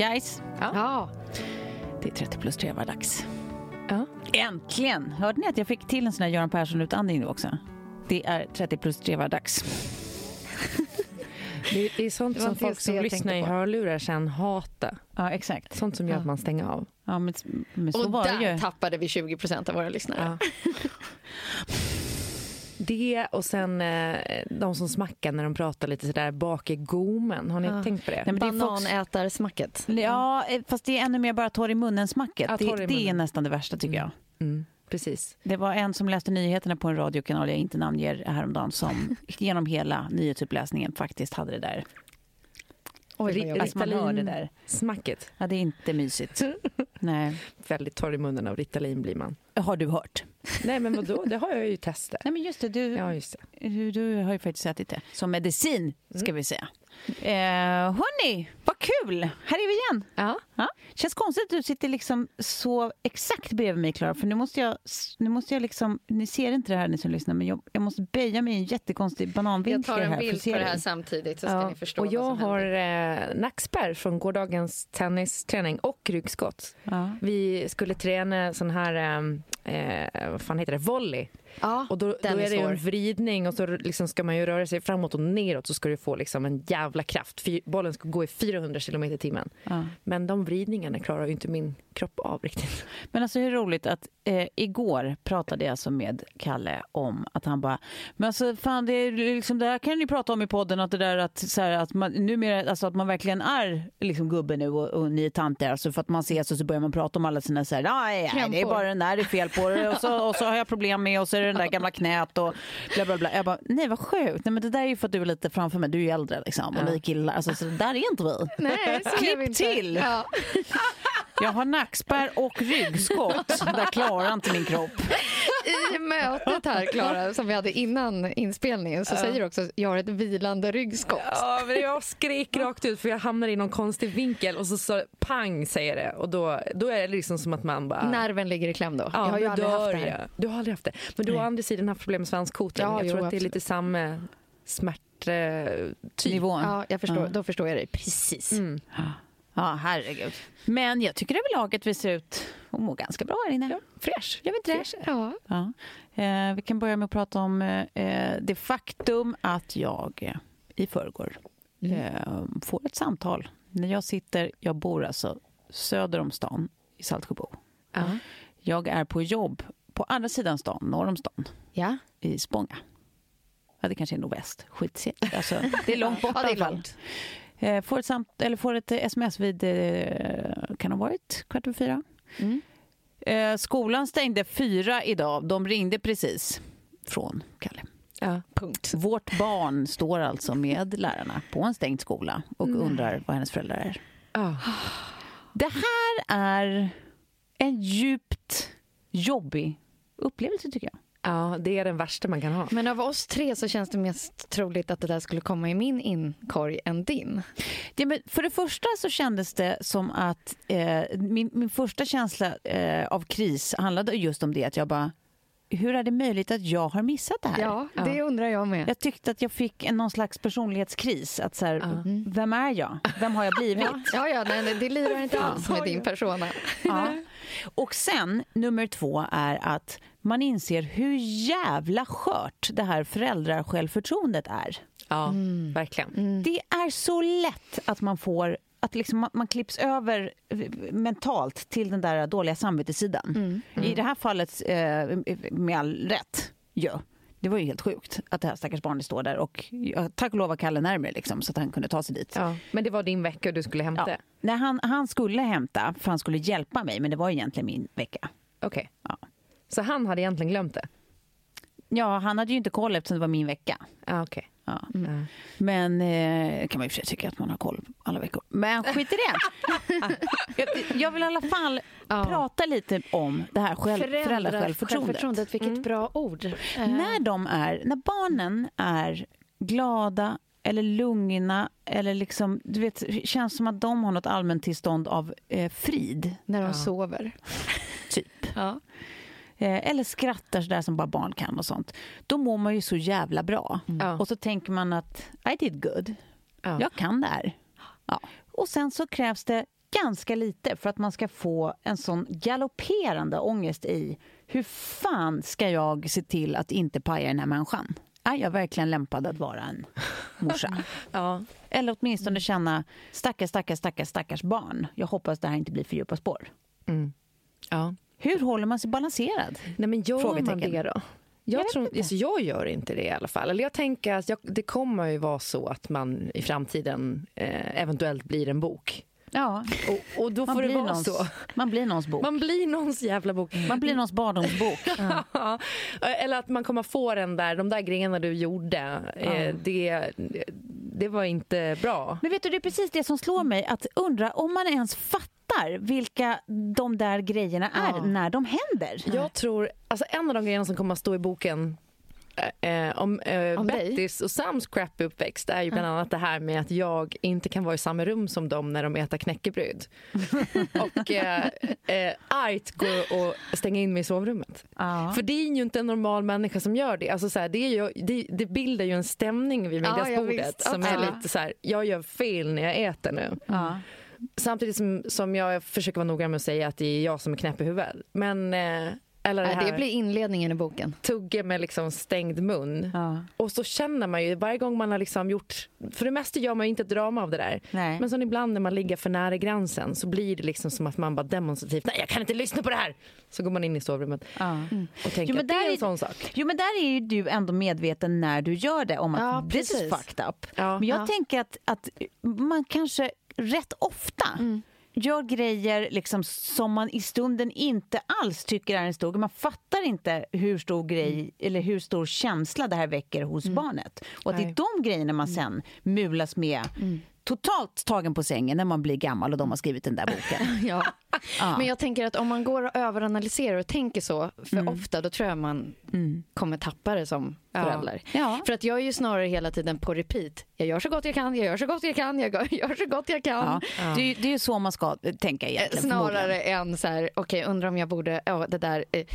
Guys, Ja. det är 30 plus 3 var dags. Ja. Äntligen! Hörde ni att jag fick till en sån här Göran Persson-utandning nu också? Det är 30 plus 3 var dags. Det, är sånt Det som folk som lyssnar i hörlurar sen hatar. Ja, exakt. Sånt som gör Ja. att man stänger av. Ja, men, men så Och var det där ju. tappade vi 20 procent av våra lyssnare. Ja. Det och sen eh, de som smackar när de pratar lite sådär bak i gommen. Har ni Ja. tänkt på det? Nej, men det Bananätarsmacket. Ja, eh, fast det är ännu mer bara torr i munnen-smacket. Ja, torr i det, det är munnen. nästan det värsta tycker jag. Mm, precis. Det var en som läste nyheterna på en radiokanal jag inte namnger häromdagen som genom hela nyhetsuppläsningen faktiskt hade det där. Oj. Alltså man hör det där. Smacket. Ja, det är inte mysigt. Nej. Väldigt torr i munnen av Ritalin blir man. Har du hört? Nej men vadå, det har jag ju testat. Nej men just det, du, Ja just det. du, du har ju faktiskt ätit det. Som medicin, Mm. ska vi säga. Eh, hörni, vad kul! Här är vi igen. Ja. Ja. Känns konstigt att du sitter liksom så exakt bredvid mig, Klara. För nu måste jag, nu måste jag liksom, ni ser inte det här ni som lyssnar, men jag, jag måste böja mig i en jättekonstig Jag bananvinkel tar här. en bild på det här samtidigt så ska Ja, ni förstå och vad jag som har eh, nackspärr från gårdagens tennisträning och ryggskott. Ja. Vi skulle träna sån här, eh, eh, vad fan heter det, volley. Ja, Och då, då är är det en vridning och så liksom ska man ju röra sig framåt och neråt så ska du få liksom en jävla kraft. Bollen ska gå i 400 kilometer i timmen. Ja. Men de vridningarna klarar ju inte min kropp av riktigt. Men alltså hur roligt att eh, igår pratade jag alltså med Kalle om att han bara, men alltså fan det, är liksom, det här kan ni prata om i podden, att det där att, så här, att man numera, alltså att man verkligen är liksom gubbe nu och, och ni är tanter, alltså för att man ses och så börjar man prata om alla sina så här, nej, det är bara den där det är fel på det och så, och så har jag problem med och så är det där gamla knät och bla bla bla. Jag bara, nej vad sjukt, nej men det där är ju för att du är lite framför mig, du är ju äldre liksom och vi killar, alltså så där är inte vi. Nej, så gör vi Klipp inte. till! Ja. Jag har nackspärr och ryggskott, där klarar inte min kropp. I mötet här, Klara, som vi hade innan inspelningen så säger du också att jag har ett vilande ryggskott. Ja, men jag skrek rakt ut för jag hamnar i någon konstig vinkel och så, så pang säger det och då, då är det liksom som att man bara Nerven ligger i kläm då. Ja, jag har ju aldrig haft det här. jag. Du har aldrig haft det. Men du har å andra sidan haft problem med svanskotan. Ja, jag jo, tror att det är absolut. lite samma smärttyp. Nivån. Ja, jag förstår, Ja. då förstår jag dig precis. Mm. Ja, herregud. Men jag tycker överlag att vi ser ut att må ganska bra här inne. Ja, fräsch. Gör vi inte? Fräsch. Ja. Ja. Eh, vi kan börja med att prata om eh, det faktum att jag eh, i förrgår eh, får ett samtal. När jag sitter, jag bor alltså söder om stan i Saltsjöbo. Ja. Jag är på jobb på andra sidan stan, norr om stan, ja. i Spånga. Ja, det kanske är nordväst. Skit alltså, Det är långt bort Ja, det i är långt. Eh, får, ett samt, eller får ett eh, sms vid, eh, kan ha varit kvart över fyra. Eh, skolan stängde fyra idag. De ringde precis från Kalle. Ja. Punkt. Vårt barn står alltså med lärarna på en stängd skola och undrar vad hennes föräldrar är. Ja. Det här är en djupt jobbig upplevelse tycker jag. Ja, det är den värsta man kan ha. Men av oss tre så känns det mest troligt att det där skulle komma i min inkorg än din. Ja, men för det första så kändes det som att eh, min, min första känsla eh, av kris handlade just om det att jag bara, hur är det möjligt att jag har missat det här? Ja, det undrar jag med. Jag tyckte att jag fick en, någon slags personlighetskris. Att så här, Vem är jag? Vem har jag blivit? Ja, ja, nej, det lirar inte alls med din persona. Ja. Och sen, nummer två, är att man inser hur jävla skört det här föräldrasjälvförtroendet är. Ja, verkligen. Det är så lätt att man får att liksom man, man klipps över eh, mentalt till den där dåliga samvetessidan. I det här fallet eh, med all rätt. Ja. Det var ju helt sjukt att det här stackars barnet står där och ja, tack och lov var Kalle närmare liksom, så att han kunde ta sig dit. Ja. Men det var din vecka och du skulle hämta? Ja. Nej, han, han skulle hämta, för han skulle hjälpa mig, men det var egentligen min vecka. Okej. Ja. Så han hade egentligen glömt det? Ja, han hade ju inte koll eftersom det var min vecka. Ja, okej. Ja. Ja. Men eh, kan man i och för sig tycka att man har koll alla veckor. Men skit i det. jag, vill i alla fall Ja. prata lite om det här själv, föräldrasjälvförtroendet. Självförtroendet, vilket bra ord. Eh, När de är, när barnen är glada eller lugna eller liksom, du vet, känns som att de har något allmäntillstånd av eh, frid, när de sover. typ. Ja. Eh, eller skrattar sådär som bara barn kan och sånt. Då mår man ju så jävla bra. Ja. Och så tänker man att I did good. Ja. Jag kan det här. Ja. Och sen så krävs det ganska lite för att man ska få en sån galopperande ångest i hur fan ska jag se till att inte paja den här människan? Är jag verkligen lämpad att vara en morsa? Ja. Eller åtminstone känna stackars, stackars, stackars, stackars barn. Jag hoppas det här inte blir för djupa spår. Mm. ja. Hur håller man sig balanserad? Nej, men gör man det då? Jag, vet tror, alltså, jag gör inte det i alla fall. Eller jag tänker att jag, det kommer ju vara så att man i framtiden eh, eventuellt blir en bok. Ja, Och, och då man får det vara någons, så. man blir någons bok. Man blir någons jävla bok. Man blir någons barndomsbok. Ja. Eller att man kommer få den där, de där grejerna du gjorde. Eh, det, det var inte bra. Men vet du, det är precis det som slår mig. Att undra om man ens fattar vilka de där grejerna är Ja. när de händer. Jag tror, alltså en av de grejerna som kommer att stå i boken eh, eh, om, eh, Om dig? Bettis och Sams crappy uppväxt är ju bland annat det här med att jag inte kan vara i samma rum som dem när de äter knäckebröd. och eh, eh, argt gå och stänga in mig i sovrummet. Ja. För det är ju inte en normal människa som gör det. Alltså så här, det, är ju, det, det bildar ju en stämning vid middagsbordet visst. som är lite så här, jag gör fel när jag äter nu. Ja. Samtidigt som, som jag försöker vara noga med att säga att det är jag som är knäpp i huvudet. Men, eh, eller det här det blir inledningen i boken. tugga med liksom stängd mun. Ja. Och så känner man ju varje gång man har liksom gjort, för det mesta gör man ju inte ett drama av det där. Nej. Men så ibland när man ligger för nära gränsen så blir det liksom som att man bara demonstrativt, nej jag kan inte lyssna på det här. Så går man in i sovrummet Ja. och tänker Jo, men att det där är en sån sak. Jo men där är ju du ändå medveten när du gör det om att Ja, this is precis. fucked up. Ja. Men jag Ja. tänker att, att man kanske rätt ofta gör grejer liksom som man i stunden inte alls tycker är en stor grej. Man fattar inte hur stor grej eller hur stor känsla det här väcker hos barnet. Och att det är de grejerna man sen mulas med totalt tagen på sängen när man blir gammal och de har skrivit den där boken. Ja. Ja. Men jag tänker att om man går och överanalyserar och tänker så för Mm. ofta, då tror jag man kommer tappa det som Ja. förälder. Ja. För att jag är ju snarare hela tiden på repeat. Jag gör så gott jag kan, jag gör så gott jag kan, jag gör så gott jag kan. Ja. Det, är, ju- det är så man ska tänka egentligen. Snarare än så här, okej, undrar om jag borde, ja det där, eh,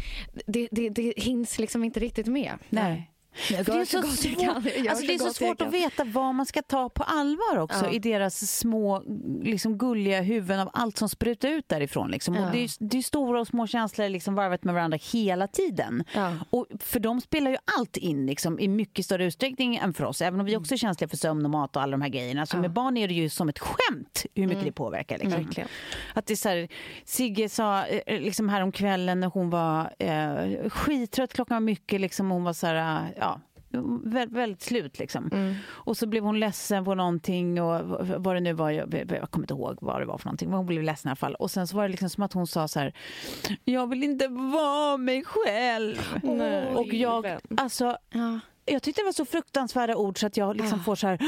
det, det, det hinns liksom inte riktigt med. Nej. Jag det är så, jag svårt, alltså det är så svårt att veta vad man ska ta på allvar också Ja. i deras små liksom gulliga huvuden av allt som sprutar ut därifrån. Liksom. Ja. Det, är, det är stora och små känslor liksom varvat med varandra hela tiden. Ja. Och för dem spelar ju allt in liksom, i mycket större utsträckning än för oss. Även om vi också är känsliga för sömn och mat och alla de här grejerna. Så med barn är det ju som ett skämt hur mycket det påverkar. Liksom. Verkligen. Att det är så här, Sigge sa eh, liksom här om kvällen när hon var eh, skittrött, klockan var mycket, liksom, hon var så här, ja, väldigt, slut liksom. Mm. Och så blev hon ledsen på någonting och vad det nu var, jag, jag kommer inte ihåg vad det var för någonting, men hon blev ledsen i alla fall. Och sen så var det liksom som att hon sa så här, jag vill inte vara mig själv. Nej. och jag, alltså, Ja. jag tyckte det var så fruktansvärda ord så att jag liksom får så här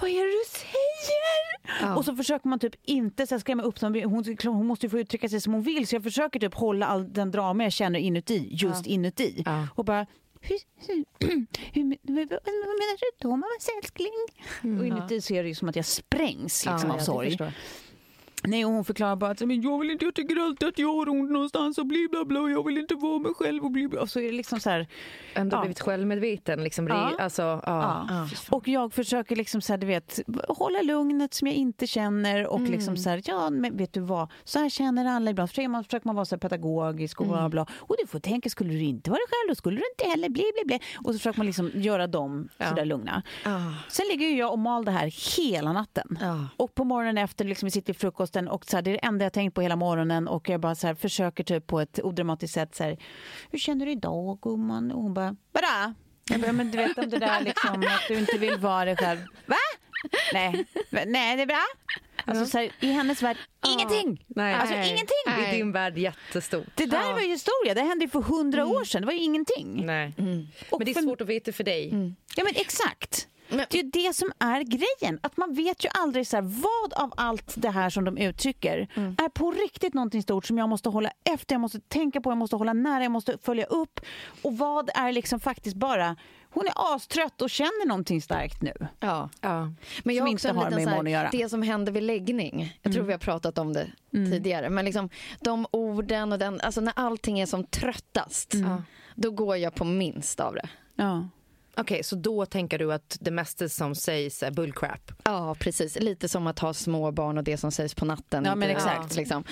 vad är det du säger? Ja. Och så försöker man typ inte så skrämma upp dem. Hon, hon måste ju få uttrycka sig som hon vill så jag försöker typ hålla all den drama jag känner inuti, just inuti. Ja. Och bara hur, hur, hur, men- vad menar du då mammas älskling? Och inuti så är det ju som att jag sprängs liksom, Ja, av jag sorg. Nej, och hon förklarar bara att men jag vill inte, jag tycker alltid att jag har ont någonstans och bli bla bla och jag vill inte vara mig själv och bli bla. Och så är det liksom så här, Ändå Ja. blivit självmedveten. Liksom, Ja. Alltså, ja. Ja. Och jag försöker liksom så här, du vet, hålla lugnet som jag inte känner och Mm. liksom så här, ja men vet du vad, så här känner alla ibland. Försöker man, försöker man vara så här pedagogisk och Mm. bla bla. Och du får tänka, skulle du inte vara dig själv då skulle du inte heller bli bli bli. Och så försöker man liksom göra dem Ja. så där lugna. Ja. Sen ligger ju jag och mal det här hela natten. Och på morgonen efter, liksom, vi sitter vid frukosten och så här, det är det enda jag tänkt på hela morgonen och jag bara så här, försöker typ på ett odramatiskt sätt så här, hur känner du idag gumman? Och hon bara, vadå? Jag bara, men du vet om det där liksom att du inte vill vara dig själv. Va? Nej, nej det är bra. Alltså så här, i hennes värld, ingenting. Nej. Alltså Nej. ingenting. Nej. din värld jättestor. Det där var ju historia, det hände för hundra år sedan, det var ju ingenting. Nej. Och Men det är svårt att veta för dig. Ja men exakt. Men- Det är ju det som är grejen. Att man vet ju aldrig så här, vad av allt det här som de uttrycker är på riktigt någonting stort som jag måste hålla efter, jag måste tänka på, jag måste hålla nära, jag måste följa upp. Och vad är liksom faktiskt bara, hon är astrött och känner någonting starkt nu. Ja. Ja. Men jag Som inte har med imorgon att göra. Mm. Det som händer vid läggning, jag tror vi har pratat om det tidigare, men liksom de orden och den, alltså när allting är som tröttast, Mm. då går jag på minst av det. Ja. Okej, så då tänker du att det mesta som sägs är bullcrap? Ja, precis. Lite som att ha små barn och det som sägs på natten. Ja, men exakt. Liksom.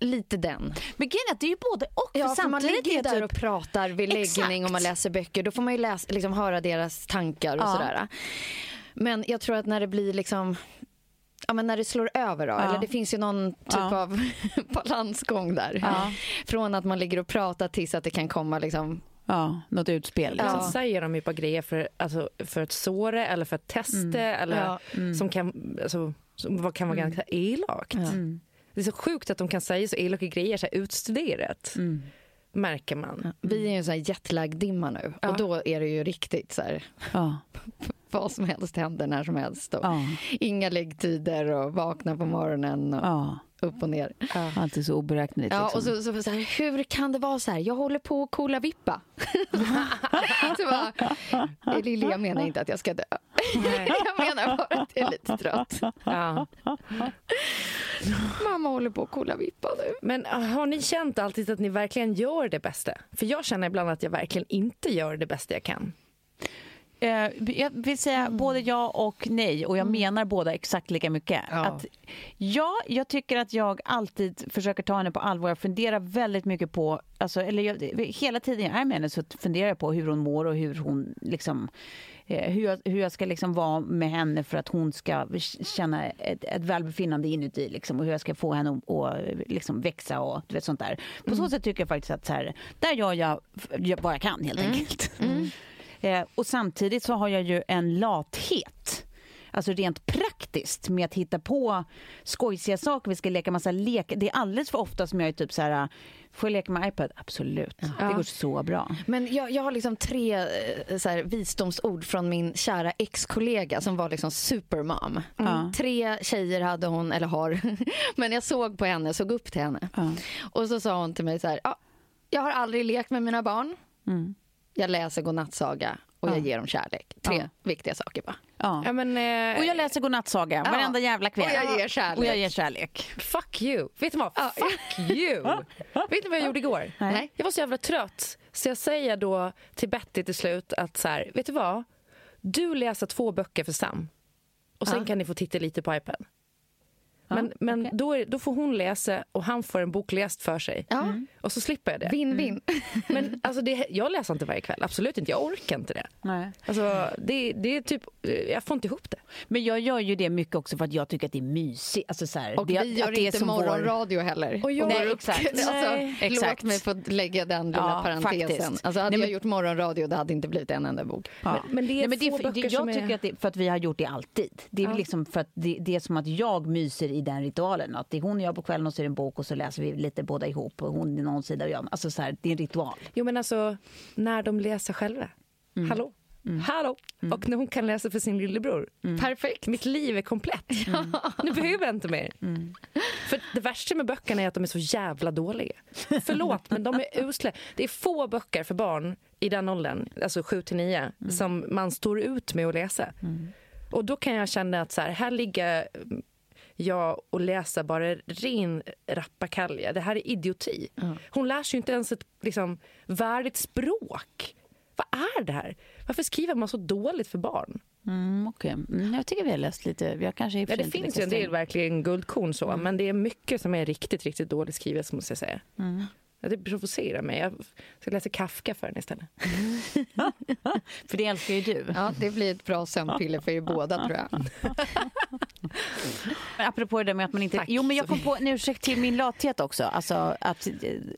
Lite den. Men grejen är att det är ju både och. Ja, för för man ligger ju är där typ- och pratar vid Exakt. läggning och man läser böcker. Då får man ju läsa, liksom, höra deras tankar och Ja. sådär. Men jag tror att när det blir liksom Ja, men när det slår över då, Ja. eller det finns ju någon typ Ja. av balansgång där. Ja. Från att man ligger och pratar tills att det kan komma liksom, Ja, något utspel. Liksom. Ja. Säger de ju bara grejer för, alltså, för att såra eller för att testa eller Ja. som kan, alltså, som vad kan vara ganska elakt. Mm. Det är så sjukt att de kan säga så elaka grejer så här utstuderat. Mm. Märker man. vi är ju en sån här jetlag-dimma nu Ja. och då är det ju riktigt så här, Ja. vad som helst händer när som helst. Och Ja. Inga läggtider och vakna på morgonen och Ja. Upp och ner. Alltid så oberäkneligt. Ja, liksom. och så, så, så här, hur kan det vara så här? Jag håller på att kola vippa. så bara, "Eh, Lille, jag menar inte att jag ska dö. jag menar bara att jag är lite trött. Ja. Mamma håller på att kola vippa nu. Men ah, har ni känt alltid att ni verkligen gör det bästa? För jag känner ibland att jag verkligen inte gör det bästa jag kan. Eh, jag vill säga både ja och nej och jag menar båda exakt lika mycket. Ja. Att, ja, jag tycker att jag alltid försöker ta henne på allvar. Jag funderar väldigt mycket på, alltså, eller jag, hela tiden jag är med henne så funderar jag på hur hon mår och hur hon liksom eh, hur jag, hur jag ska liksom vara med henne för att hon ska känna ett, ett välbefinnande inuti liksom, och hur jag ska få henne att, att liksom växa och du vet, sånt där. På så sätt tycker jag faktiskt att så här, där gör jag f- vad jag kan helt enkelt. Eh, och samtidigt så har jag ju en lathet. Alltså rent praktiskt med att hitta på skojsiga saker. Vi ska leka massa lek. Det är alldeles för ofta som jag är typ så här, får jag leka med iPad? Absolut. Det går så bra. Men jag, jag har liksom tre eh, så här, visdomsord från min kära ex-kollega som var liksom supermom. Ja. Tre tjejer hade hon, eller har, men jag såg på henne, såg upp till henne. Ja. Och så sa hon till mig så här, ja, jag har aldrig lekt med mina barn. Mm. Jag läser godnattsaga och jag ger dem kärlek. Tre Ja. viktiga saker bara. Ja. Ja, men, eh, Och jag läser godnattsaga varenda jävla kväll. Och jag ger kärlek. Och jag ger kärlek. Fuck you! Vet du vad? Fuck you! Vet ni vad jag gjorde igår? Nej. Jag var så jävla trött. Så jag säger då till Betty till slut att så här, vet du vad? Du läser två böcker för Sam. Och sen Ja. kan ni få titta lite på iPad. Men, men då, är, då får hon läsa och han får en bok läst för sig. Ja. Och så slipper jag det. Vinn-vinn. Men alltså det, jag läser inte varje kväll, absolut inte. Jag orkar inte det. Nej. Alltså, det, det är typ, jag får inte ihop det. Men jag gör ju det mycket också för att jag tycker att det är mysigt. Alltså så här, Och det, vi gör att det är inte som vår- morgonradio heller. Och jag- Nej, exakt. Alltså, Nej, exakt. Låt mig få lägga den lilla Ja, parentesen. faktiskt. Alltså, hade Nej, jag men- gjort morgonradio det hade inte blivit en enda bok. Ja. Men- men det är Nej, men det få böcker jag som är- tycker att det för att vi har gjort det alltid. Det är väl liksom för att det, det är som att jag myser i den ritualen. Att det är hon och jag på kvällen och så är det en bok och så läser vi lite båda ihop. Och hon är någon sida och jag. Alltså så här, det är en ritual. Jo men alltså, när de läser själva. Hallå? Hallå? Och när hon kan läsa för sin lillebror. Perfekt. Mitt liv är komplett. Nu behöver jag inte mer. För det värsta med böckerna är att de är så jävla dåliga. Förlåt, men de är usla. Det är få böcker för barn i den åldern, alltså 7 till 9, som man står ut med att läsa. Och då kan jag känna att så här, här ligger jag och läser bara ren rappakalja. Det här är idioti. Hon lär sig ju inte ens ett liksom, värdigt språk. Vad är det här? Varför skriver man så dåligt för barn? Mm, Okej, mm, jag tycker vi har läst lite. Har kanske Ja, det finns ju en del verkligen guldkorn så, men det är mycket som är riktigt, riktigt dåligt skrivet måste jag säga. Ja, det provocerar mig. Jag ska läsa Kafka för den istället. För det älskar ju du. Ja, det blir ett bra sömnpiller för er båda, tror jag. Men apropå det där med att man inte... Tack, jo, men jag kom på en ursäkt till min lathet också. Alltså att,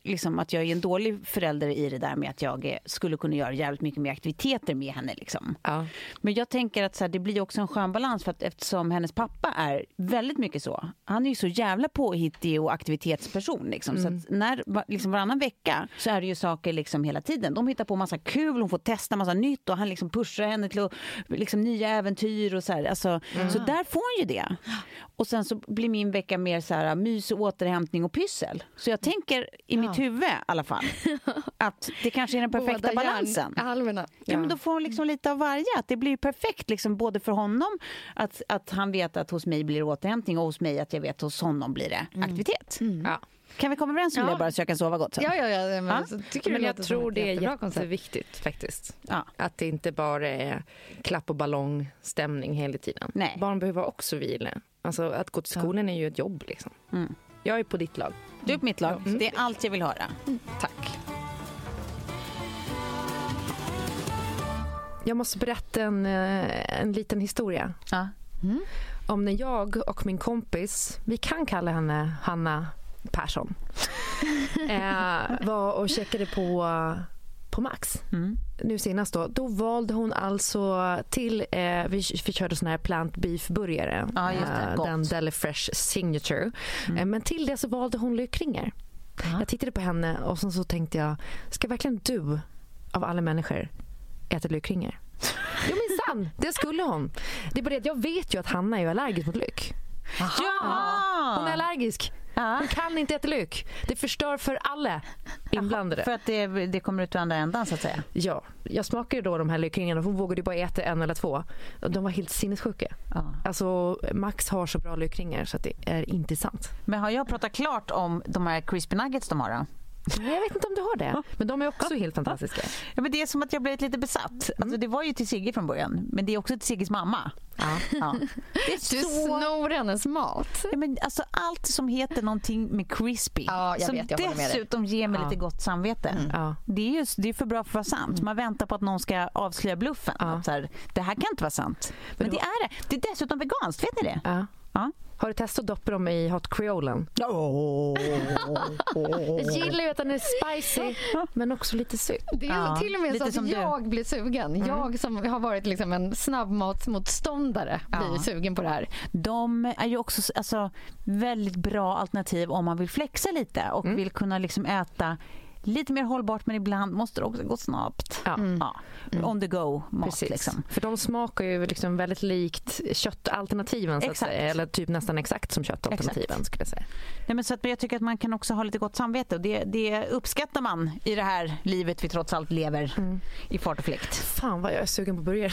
liksom, att jag är en dålig förälder i det där med att jag skulle kunna göra jävligt mycket mer aktiviteter med henne. Liksom. Ja. Men jag tänker att så här, det blir också en skön balans för att eftersom hennes pappa är väldigt mycket så. Han är ju så jävla påhittig och aktivitetsperson. Liksom. Så att när, liksom varannan vecka så är det ju saker liksom hela tiden. De hittar på massa kul, hon får testa massa nytt och han liksom pushar henne till liksom, nya äventyr och så här. Alltså, Så där får hon ju det. Och sen så blir min vecka mer så här mys, återhämtning och pyssel. Så jag tänker i mitt huvud i alla fall att det kanske är den perfekta Båda balansen. hjärnhalvorna. Ja, men då får hon liksom lite av varje. Att det blir perfekt liksom, både för honom, att, att han vet att hos mig blir det återhämtning och hos mig att jag vet att hos honom blir det aktivitet. Ja. Kan vi komma överens om Ja. det bara så jag kan sova gott sen? Ja, ja, ja. Men, Ja. Så tycker Men jag tror det är koncept. jätteviktigt faktiskt. Ja. Att det inte bara är klapp och ballongstämning hela tiden. Nej. Barn behöver också vila. Alltså, att gå till skolan är ju ett jobb. Liksom. Jag är på ditt lag. Du är på mitt lag. Det är allt jag vill höra. Tack. Jag måste berätta en, eh, en liten historia. Ja. Om när jag och min kompis, vi kan kalla henne Hanna Persson, eh, var och checkade på, på Max. Nu senast då. Då valde hon alltså till, eh, vi, vi körde sån här plant beef burgare. Det. Eh, den Deli Fresh signature. Eh, men till det så valde hon lökringar. Jag tittade på henne och så tänkte jag, ska verkligen du av alla människor äta lökringar? Jo minsann, det skulle hon. Det är bara det jag vet ju att Hanna är allergisk mot lök. Ja! Hon är allergisk. Ja. Hon kan inte äta lök. Det förstör för alla inblandade. För att det, det kommer ut ur andra ändan så att säga. Ja, jag smakade då de här lökringarna. Hon vågade bara äta en eller två. Och De var helt sinnessjuka. Ja. Alltså, Max har så bra lökringar så att det är inte sant. Men har jag pratat klart om de här crispy nuggets de har då? Nej, Jag vet inte om du har det. Men de är också helt fantastiska. Ja, men det är som att jag blivit lite besatt. Alltså, det var ju till Sigge från början, men det är också till Sigges mamma. Ja. Ja. Du så... snor hennes mat. Ja, men alltså, allt som heter någonting med crispy, Ja, jag som vet, jag dessutom ger mig lite gott samvete. Ja. Det är ju det är för bra för att vara sant. Man väntar på att någon ska avslöja bluffen. Att Så här, det här kan inte vara sant. Men det är det. Det är dessutom veganskt, vet ni det? Ja. Har du testat att doppa dem i hot creolen? Jag gillar ju att den är spicy men också lite söt. Det är Ja, till och med så att som du. jag blir sugen. Jag som har varit liksom en snabbmatsmotståndare blir Ja. sugen på det här. De är ju också alltså, väldigt bra alternativ om man vill flexa lite och Mm. vill kunna liksom äta lite mer hållbart men ibland måste det också gå snabbt. Ja. Ja. On the go mat Precis. liksom. För de smakar ju liksom väldigt likt köttalternativen så att Exakt. säga. Eller typ nästan exakt som köttalternativen skulle jag säga. Nej, men så att, men jag tycker att man kan också ha lite gott samvete och det, det uppskattar man i det här livet vi trots allt lever Mm. i fart och fläkt. Fan vad jag är sugen på burgare.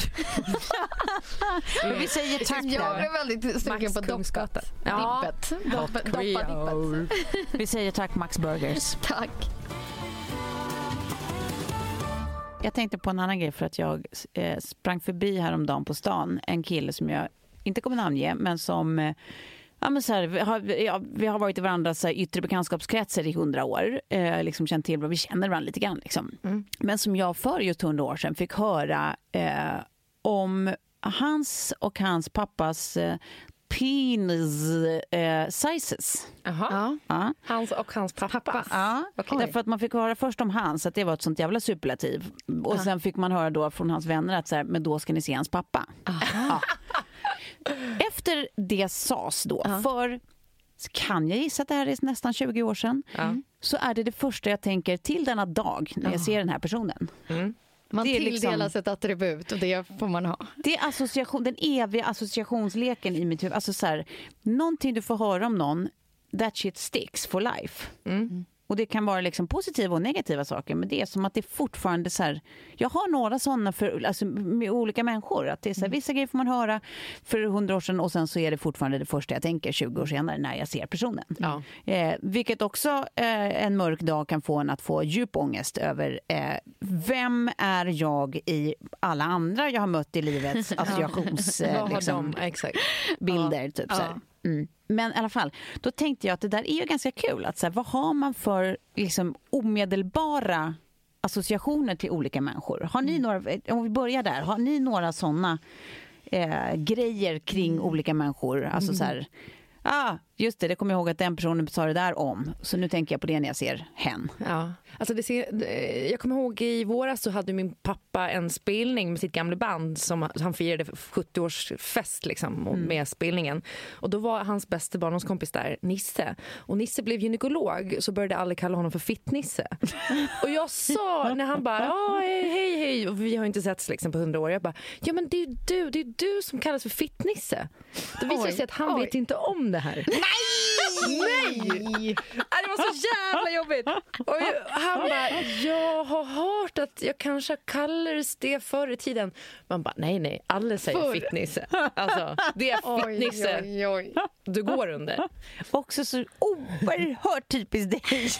Vi säger tack Jag blev väldigt sugen Max på doppet. Ja. Dippet. Doppet. Doppa dippet. Vi säger tack Max Burgers. Tack. Jag tänkte på en annan grej för att jag eh, sprang förbi häromdagen på stan en kille som jag inte kommer namnge men som eh, Ja, men så här, vi, har, ja, vi har varit i varandras här, yttre bekantskapskretsar i hundra år. Eh, liksom känt till vi känner varandra lite grann. Liksom. Mm. Men som jag för just hundra år sedan fick höra eh, om hans och hans pappas eh, penis eh, sizes. Jaha. Ja. Ja. Hans och hans pappa. Ja, Okej. därför att man fick höra först om hans att det var ett sånt jävla superlativ. Och sen fick man höra då från hans vänner att så här, men då ska ni se hans pappa. Ja. Efter det sades då, för kan jag gissa att det här är nästan 20 år sedan, Ja. så är det det första jag tänker till denna dag när jag ser den här personen. Man Det är tilldelas liksom- ett attribut och det får man ha. Det är association, den eviga associationsleken i mitt huvud. Alltså så här, någonting du får höra om någon, that shit sticks for life. Och det kan vara liksom positiva och negativa saker, men det är som att det fortfarande så här, jag har några sådana för, alltså, med olika människor. Att det är så här, Vissa grejer får man höra för hundra år sedan och sen så är det fortfarande det första jag tänker 20 år senare när jag ser personen. Ja. Eh, vilket också eh, en mörk dag kan få en att få djup ångest över eh, vem är jag i alla andra jag har mött i livets associations... Vad Eh, liksom, bilder. Typ, så här. Mm. Men i alla fall, då tänkte jag att det där är ju ganska kul. Att så här, vad har man för liksom, omedelbara associationer till olika människor? Har ni några, om vi börjar där, har ni några såna eh, grejer kring olika människor? Alltså så här, ah, just det, det kommer jag ihåg att den personen sa det där om. Så nu tänker jag på det när jag ser hen. Ja. Alltså det ser, jag kommer ihåg i våras så hade min pappa en spelning med sitt gamla band som han firade 70-årsfest liksom, och med spelningen. Och då var hans bästa barndomskompis där, Nisse. Och Nisse blev gynekolog så började alla kalla honom för Fittnisse. och jag sa när han bara hej hej och vi har inte setts liksom på hundra år. Jag bara ja men det är du, det är du som kallas för Fittnisse. Då visar det sig att han oj. vet inte om det här. Bye. Nej! Det var så jävla jobbigt. Och jag- han bara, jag har hört att jag kanske kallades det förr i tiden. Man bara, nej nej, alla säger Förr. fittnisse. Alltså, det är Oj, fittnisse oj, oj. du går under. Också så oerhört typiskt dig.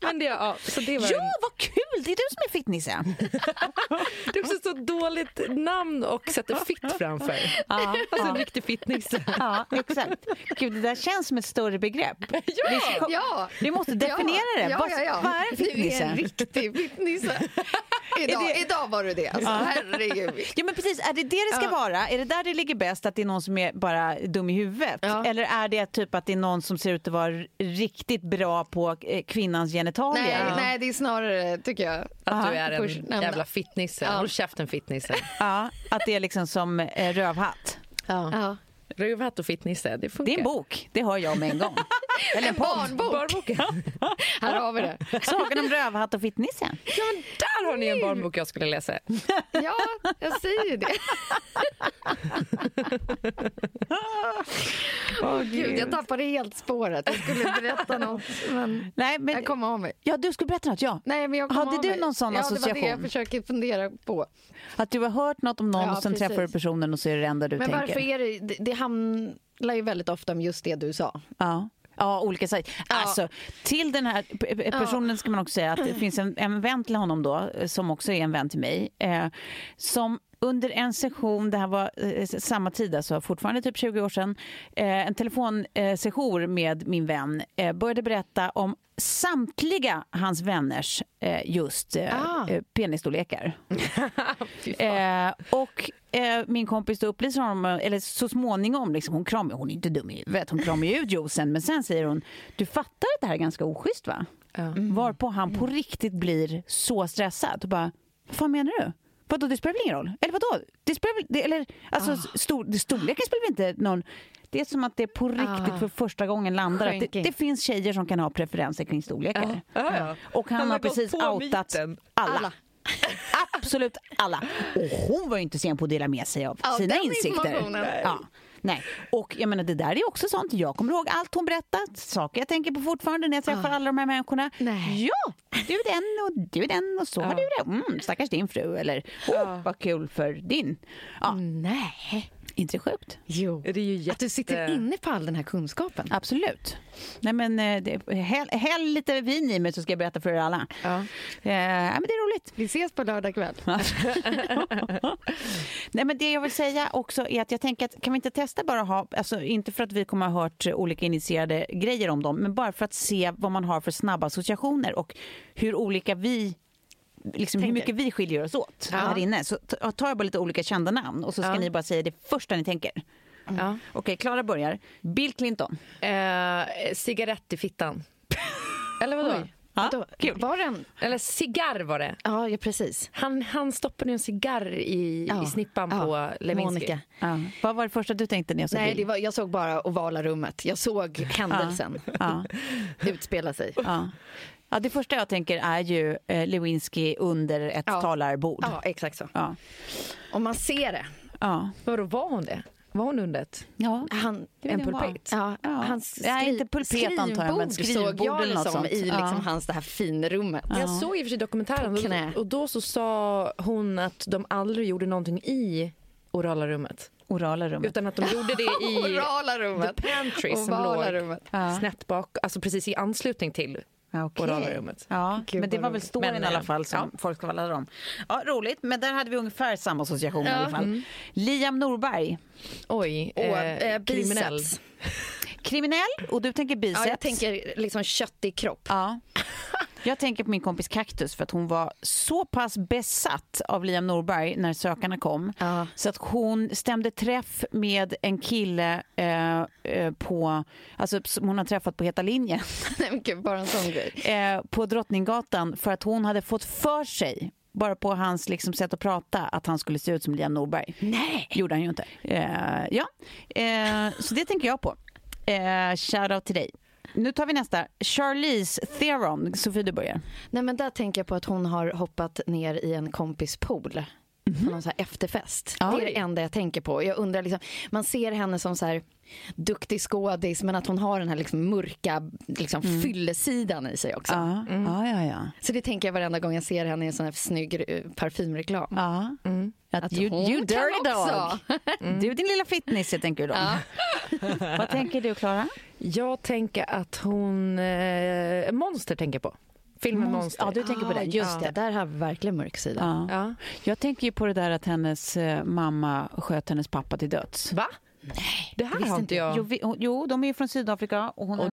Men det, ja, så det var Ja, en, vad kul! Det är du som är fittnisse. det är också så dåligt namn och sätter fitt framför. Ja, Alltså en ja. riktig fittnisse. Ja, exakt. Gud, det där känns som ett större begrepp. Vi, ska- Ja. vi måste definiera det. Ja, ja, ja. vad är en Du är fittnisse? en riktig fittnisse. Idag, idag var du det. Alltså, herregud. Ja, men precis. Är det det det ska Ja. vara? Är det där det ligger bäst, att det är någon som är bara dum i huvudet? Ja. Eller är det typ att det är någon som ser ut att vara riktigt bra på eh, kvinnans genitalier? Nej, nej, det är snarare, tycker jag. Att du är en förstnämnda. jävla fittnisse. Ja. Håll käften fittnisse. Ja, att det är liksom som eh, rövhatt. Ja. Rövhatt och fittnisse, det funkar. Det är en bok, det hör jag med en gång. Eller en podd. Barnbok. Barnboken. Här har vi det. Sagan om Rövhatt och Fittnisse. Ja, men där har ni en barnbok jag skulle läsa. Ja, jag säger ju det. Gud, jag tappade helt spåret. Jag skulle berätta något, men Nej, men, jag kom av mig. ja, du skulle berätta något, ja. Nej, men jag kom Hade av du mig. någon sån ja, det var det association? jag försöker fundera på. Att du har hört något om någon Ja, och sen precis. träffar du personen och så är det det enda du Men tänker. varför är det, det, det handlar ju väldigt ofta om just det du sa. Ja. Ja, olika sajter. Alltså, till den här personen ska man också säga att det finns en, en vän till honom då, som också är en vän till mig, eh, som under en session, det här var eh, samma tid, alltså fortfarande typ 20 år sedan, eh, en telefonsession med min vän, eh, började berätta om samtliga hans vänners eh, just Ah. penisstorlekar. Och min kompis då upplyser honom, eller så småningom, liksom, hon kramar, hon är inte dum i huvudet, hon kramar ju ut juicen, men sen säger hon, du fattar att det här är ganska oschysst va? Varpå han på riktigt blir så stressad och bara, vad fan menar du? Vadå, det spelar väl ingen roll? Eller vadå? Det spelar väl, det, eller, alltså, stor, det, storleken spelar väl inte någon... Det är som att det på riktigt Ah. för första gången landar att det, det finns tjejer som kan ha preferenser kring storlekar. Ja, ja. Och han, Han har precis outat myten. alla. Alla. Absolut alla. Och hon var ju inte sen på att dela med sig av sina den insikter. informationen. Ja. Nej. Och jag menar, det där är också sånt. Jag kommer ihåg allt hon berättat. Saker jag tänker på fortfarande när jag träffar alla de här människorna. Nej. Ja, du är den och du är den och så har du det. Mm, stackars din fru. Eller, åh, vad kul för din. Ja. Nej. Inte sjukt? Jo. Det är ju jätte... Att du sitter inne på all den här kunskapen. Absolut. Nej, men, eh, det, häll, häll lite vin i mig så ska jag berätta för er alla. Ja. Eh, men det är roligt. Vi ses på lördag kväll. Nej, men det jag vill säga också är att jag tänker att kan vi inte testa bara ha, alltså inte för att vi kommer ha hört olika initierade grejer om dem, men bara för att se vad man har för snabba associationer och hur olika vi Liksom hur mycket vi skiljer oss åt Ja. här inne. Så ta- tar jag bara lite olika kända namn och så ska Ja. ni bara säga det första ni tänker. Ja. Okej, Klara börjar. Bill Clinton. Eh, cigarett i fittan. Eller vadå? Oj. Ja, kul. Var den? Eller cigarr var det. Ja, ja precis. Han, han stoppade en cigarr i, Ja. i snippan Ja. på Lewinsky. Ja. Vad var det första du tänkte när jag sa Nej, det var, jag såg bara ovala rummet. Jag såg händelsen Ja. utspela sig. Ja. Det första jag tänker är ju eh, Lewinsky under ett Ja. talarbord. Ja, exakt så. Ja. Om man ser det. Ja. Vadå, var hon det? Var hon under ett? ja. Han, En pulpet? ja, Ja. hans skri- Nej, inte pulpet antar jag, men skrivbord såg jag eller något det som sånt. i liksom Ja. hans det här finrummet. Jag såg i och för sig dokumentären och, och då så sa hon att de aldrig gjorde någonting i orala rummet. Orala rummet. Utan att de gjorde det i Orala rummet. the pantry som låg rummet. Snett bak, alltså precis i anslutning till Ja, okej. orala rummet. Ja, Gud, men det var väl storyn Men, i alla eh, fall som folk ska om. Ja, roligt, men där hade vi ungefär samma association i alla fall. Liam Norberg, Oj, Och eh, eh, kriminell. biceps. kriminell och du tänker biceps. Ja, jag tänker liksom köttig kropp. Ja. Jag tänker på min kompis Kaktus för att hon var så pass besatt av Liam Norberg när sökarna kom Ja. så att hon stämde träff med en kille eh, eh, på, alltså, som hon har träffat på Heta linjen gud, bara en sån grej. eh, på Drottninggatan för att hon hade fått för sig bara på hans liksom, sätt att prata att han skulle se ut som Liam Norberg. Nej! gjorde han ju inte. Eh, ja, eh, så det tänker jag på. Eh, Shoutout till dig. Nu tar vi nästa. Charlize Theron. Sofie, du börjar. Nej, men där tänker jag på att hon har hoppat ner i en kompis pool. På någon så här efterfest. Ja. Det är det enda jag tänker på. Jag undrar liksom, man ser henne som så här duktig skådis men att hon har den här liksom mörka liksom fyllesidan i sig också. Ja, ja, ja. ja. Så det tänker jag varenda gång jag ser henne i en sån här snygg eh, parfymreklam. ja. Att Att you, hon you kan dirty också. dog. Du din lilla fitness, jag tänker då. Vad tänker du, Klara? Jag tänker att hon... Eh, monster tänker på. Filmen Monster. Ja, du tänker på det. Just Ja, det. där har vi verkligen mörk sida. Ja. Ja. Jag tänker ju på det där att hennes eh, mamma sköt hennes pappa till döds. Va? Nej, det här har inte jag. Jo, vi, jo, de är ju från Sydafrika och hon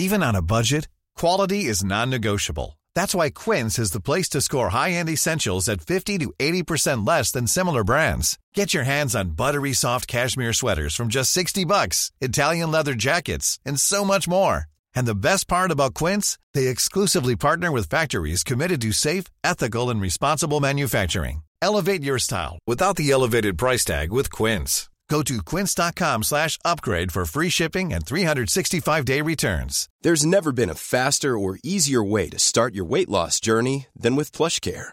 Even on a budget, quality is non-negotiable. That's why Quince is the place to score high-end essentials at 50 to 80% less than similar brands. Get your hands on buttery soft cashmere sweaters from just 60 bucks, Italian leather jackets, and so much more. And the best part about Quince, they exclusively partner with factories committed to safe, ethical, and responsible manufacturing. Elevate your style without the elevated price tag with Quince. Go to quince.com slash upgrade for free shipping and 365-day returns. There's never been a faster or easier way to start your weight loss journey than with PlushCare.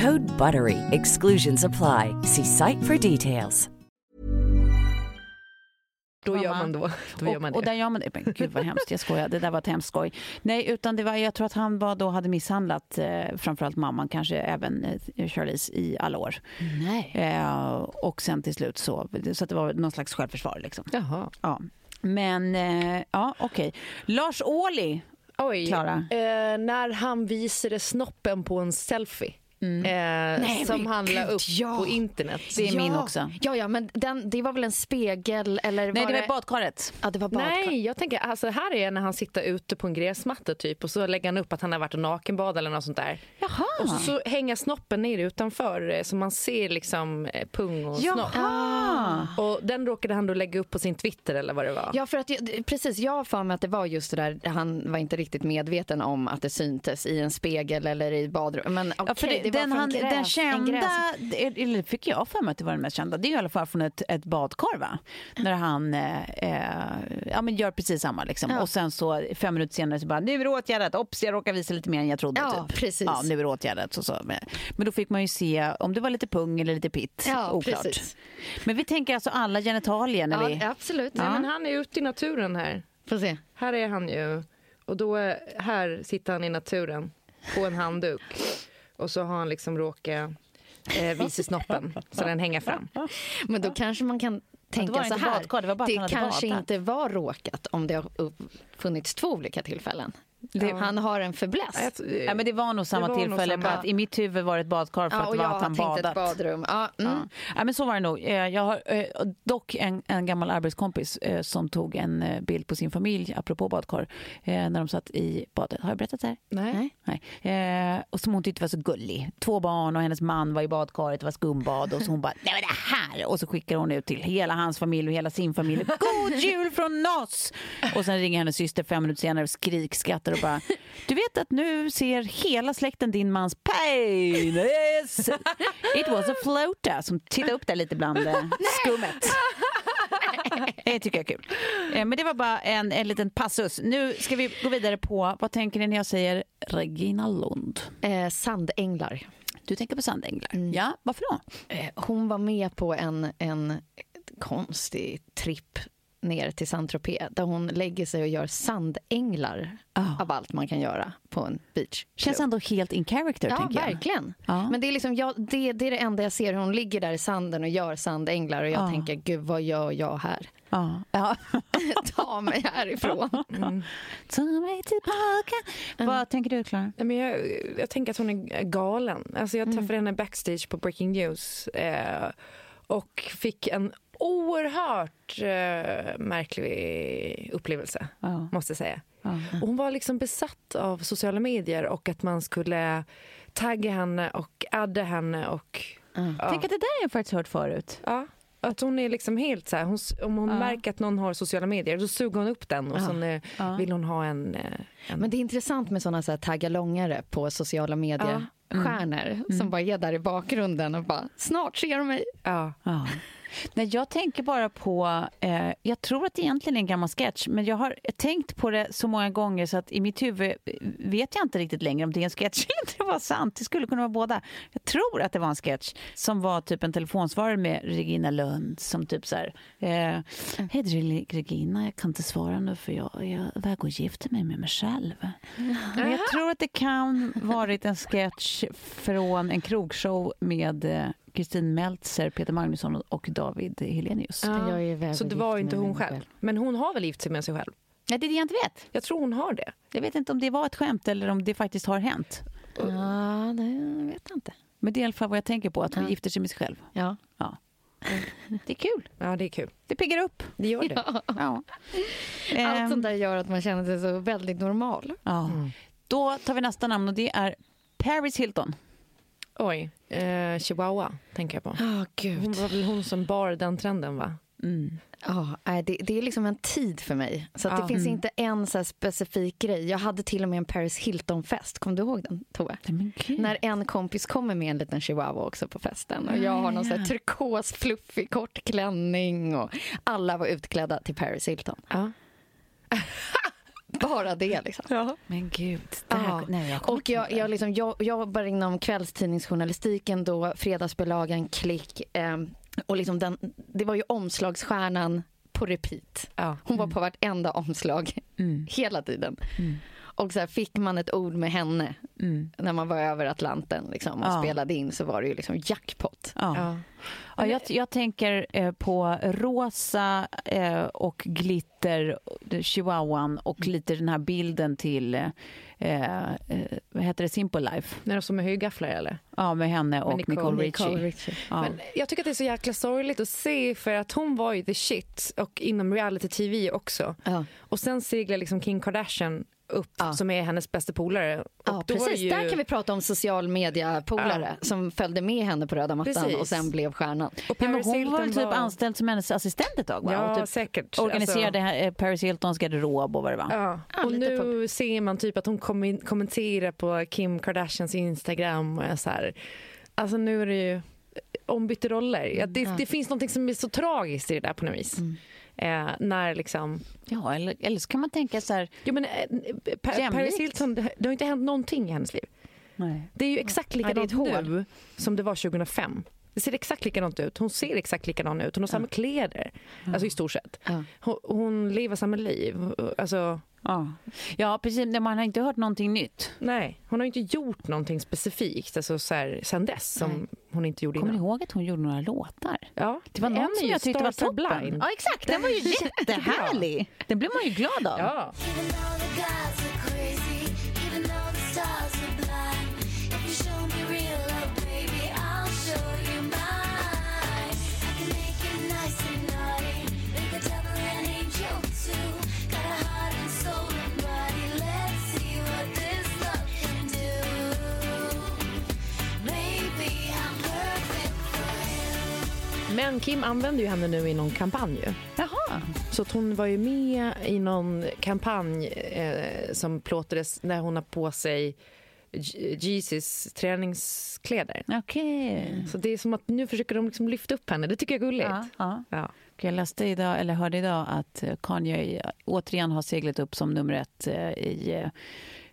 Code BUTTERY. Exclusions apply. See site for details. Då gör man då. då gör och, man och det. där gör man det. Men gud vad hemskt, jag skojar. Det där var ett hemskt skoj. Nej, utan det var, jag tror att han var då hade misshandlat eh, framförallt mamman, kanske även eh, Charlize i alla år. Nej. Eh, och sen till slut så, så att det var någon slags självförsvar liksom. Jaha. Ja. Men, eh, ja okej. Lars Ohly. Oj. Klara? Eh, när han visade snoppen på en selfie. Eh, som men han la gud, upp ja. på internet. Det är min Ja. också. Ja, ja, men den, det var väl en spegel eller Nej, var det var badkaret. Ja, det var badkar. Nej, jag tänker alltså här är när han sitter ute på en gräsmatta typ och så lägger han upp att han har varit och nakenbad eller något sånt där. Jaha. Och så, så hänger snoppen ner utanför eh, så man ser liksom eh, pung och snopp. Jaha. Och den råkade han då lägga upp på sin Twitter eller vad det var. Ja, för att jag, precis. Jag har för mig att det var just det där. Han var inte riktigt medveten om att det syntes i en spegel eller i badrum. Men okej, Ja, för det, det, den, han, gräs, den en kända, eller fick jag för mig att det var den mest kända, det är i alla fall från ett, ett badkar va? När han eh, eh, ja, men gör precis samma liksom. Ja. Och sen så fem minuter senare så bara, nu är det åtgärdat, ops jag råkar visa lite mer än jag trodde. Ja, typ. precis. Ja, nu är det åtgärdat. Så, så. Men, då fick man ju se om det var lite pung eller lite pitt, Ja, oklart. precis. Men vi tänker alltså alla genitalier när vi... Ja, absolut. Nej, men han är ute i naturen här. Får se. Här är han ju. Och då är, här sitter han i naturen på en handduk. Och så har han liksom råkat eh, visa snoppen så den hänger fram. Men då kanske man kan tänka så här. badkar, det kanske inte var råkat om det har funnits två olika tillfällen. Det, han har en fäbless. Ja, men det var nog samma var nog tillfälle, samma. bara att i mitt huvud var det ett badkar för Ja, att det jag var att har han badat. badrum. Ja, mm. Ja. Ja, men så var det nog. Eh, Jag har eh, dock en, en gammal arbetskompis eh, som tog en bild på sin familj, apropå badkar, när de satt i badet. Har jag berättat det här? Nej. Nej. Nej. Och som hon tyckte var så gullig. Två barn och hennes man var i badkaret, det var skumbad och så hon bara, nej men det här! Och så skickar hon ut till hela hans familj och hela sin familj, god jul från oss! Och sen ringer hennes syster fem minuter senare och skrikskrattar och bara, du vet att nu ser hela släkten din mans penis! It was a floater som tittar upp där lite bland eh, skummet. Det tycker jag är kul. Eh, Men det var bara en, en liten passus. Nu ska vi gå vidare på, vad tänker ni när jag säger Regina Lund? Eh, sandänglar. Du tänker på sandänglar? Ja, varför då? Eh, hon var med på en, en konstig tripp ner till Saint-Tropez där hon lägger sig och gör sandänglar Ah. av allt man kan göra på en beach. Känns ändå helt in character, Ja, tänker jag. verkligen. Ja. Men det är, liksom, jag, det, det är det enda jag ser. Hon ligger där i sanden och gör sandänglar och jag Ja. tänker, gud vad gör jag här? Ja. ja. Ta mig härifrån. Ta mig tillbaka. Vad tänker du, Klara? Nej, men jag, jag tänker att hon är galen. Alltså jag Mm. träffade henne backstage på Breaking News eh, och fick en oerhört eh, märklig upplevelse, Ja. måste jag säga. Ja. Och hon var liksom besatt av sociala medier och att man skulle tagga henne och adda henne. Och, ja. Tänk att det där har jag faktiskt hört förut. Ja, att hon är liksom helt så här, hon, om hon Ja. märker att någon har sociala medier då suger hon upp den och Ja. sen eh, Ja. vill hon ha en... eh, en Men det är intressant med såna så här taggalongare på sociala medier. Stjärnor som bara är där i bakgrunden och bara snart ser de mig. ja. Nej, jag tänker bara på, eh, jag tror att det egentligen är en gammal sketch, men jag har tänkt på det så många gånger så att i mitt huvud vet jag inte riktigt längre om det är en sketch eller inte det var sant. Det skulle kunna vara båda. Jag tror att det var en sketch som var typ en telefonsvarare med Regina Lund som typ så här, eh, hej det är Regina, jag kan inte svara nu för jag, jag är iväg och gifter mig med mig själv. Men jag tror att det kan varit en sketch från en krogshow med eh, Kristin Meltzer, Peter Magnusson och David Helenius. Ja. Så det var inte hon själv. Men hon har väl gift sig med sig själv? Nej, det är det jag inte vet. Jag tror hon har det. Jag vet inte om det var ett skämt eller om det faktiskt har hänt. Ja, det vet jag inte. Men det är i alla fall vad jag tänker på, att hon Ja. gifter sig med sig själv. Ja. Ja. Det är kul. Ja, det är kul. Det piggar upp. Det gör det. Ja. Allt Ehm, sånt där gör att man känner sig så väldigt normal. ja. Då tar vi nästa namn och det är Paris Hilton. Oj. Eh, Chihuahua, tänker jag på. Ja, Hon gud. var väl hon som bar den trenden, va? Mm. Ja, nej, det, det är liksom en tid för mig. Så det finns Mm. inte en så här specifik grej. Jag hade till och med en Paris Hilton-fest. Kommer du ihåg den, Tove? När en kompis kommer med en liten chihuahua också på festen. Och jag har någon så här turkos, fluffig, kort klänning. Och alla var utklädda till Paris Hilton. Ja. Bara det liksom. Men gud. Här, Ja. nej, jag Och jag, jag, liksom, jag, jag jobbar inom kvällstidningsjournalistiken då, fredagsbelagan, klick. ehm, och liksom den, det var ju omslagsstjärnan på repeat. Ja. Hon var på vartenda omslag Mm. hela tiden. Mm. Och så här, fick man ett ord med henne Mm. när man var över Atlanten liksom, och Ja. spelade in så var det ju liksom jackpot. Ja. Ja. Ja, jag, jag tänker eh, på rosa eh, och glitter, chihuahuan och lite den här bilden till, eh, eh, vad heter det, Simple Life? När de som är högafflar eller? Ja, med henne och Med Nicole, Nicole- Richie. Ja. Men jag tycker att det är så jäkla sorgligt att se för att hon var ju the shit och inom reality-tv också. Ja. Och sen seglar liksom Kim Kardashian upp Ja. som är hennes bästa polare. Och Ja, var precis. ju... Där kan vi prata om social media-polare som följde med henne på röda mattan Precis. och sen blev stjärnan. Och Ja, Paris hon var Hilton väl typ anställd som hennes assistent ett tag? Va? Ja, och typ säkert. organiserade Alltså, eh, Paris Hiltons garderob och vad det var. ja. Ja, Och lite nu ser man typ att hon kom- kommenterar på Kim Kardashians Instagram och är så här... Alltså nu är det ju ombytta roller. Ja, det, Ja. det finns något som är så tragiskt i det där på något vis. Eh, när liksom... Ja, eller, eller så kan man tänka så här... Jo, men, eh, pa- Jämlikt. Paris Hilton, det har inte hänt någonting i hennes liv. Nej. Det är ju exakt likadant ett hål. nu som det var 2005. Det ser exakt likadant ut. Hon ser exakt likadan ut. Hon har samma kläder. Alltså i stort sett. Ja. Hon, hon lever samma liv. Alltså, Ja. ja, precis. Nej, Man har inte hört någonting nytt. nej, hon har inte gjort någonting specifikt alltså, så här, sen dess som hon inte gjorde Kommer innan. ihåg att hon gjorde några låtar? Ja, Det var någon som jag tyckte var toppen. Blind. Ja, exakt. Den var ju jättehärlig. Den blev man ju glad av. Ja. Men Kim använder ju henne nu i någon kampanj. Jaha. Så att hon var ju med i någon kampanj eh, som plåtades när hon har på sig Jesus träningskläder. Okej. Så det är som att nu försöker de liksom lyfta upp henne. Det tycker jag är gulligt. Ja, ja. Ja. Jag läste idag, eller hörde idag att eh, Kanye återigen har seglat upp som nummer ett eh, i,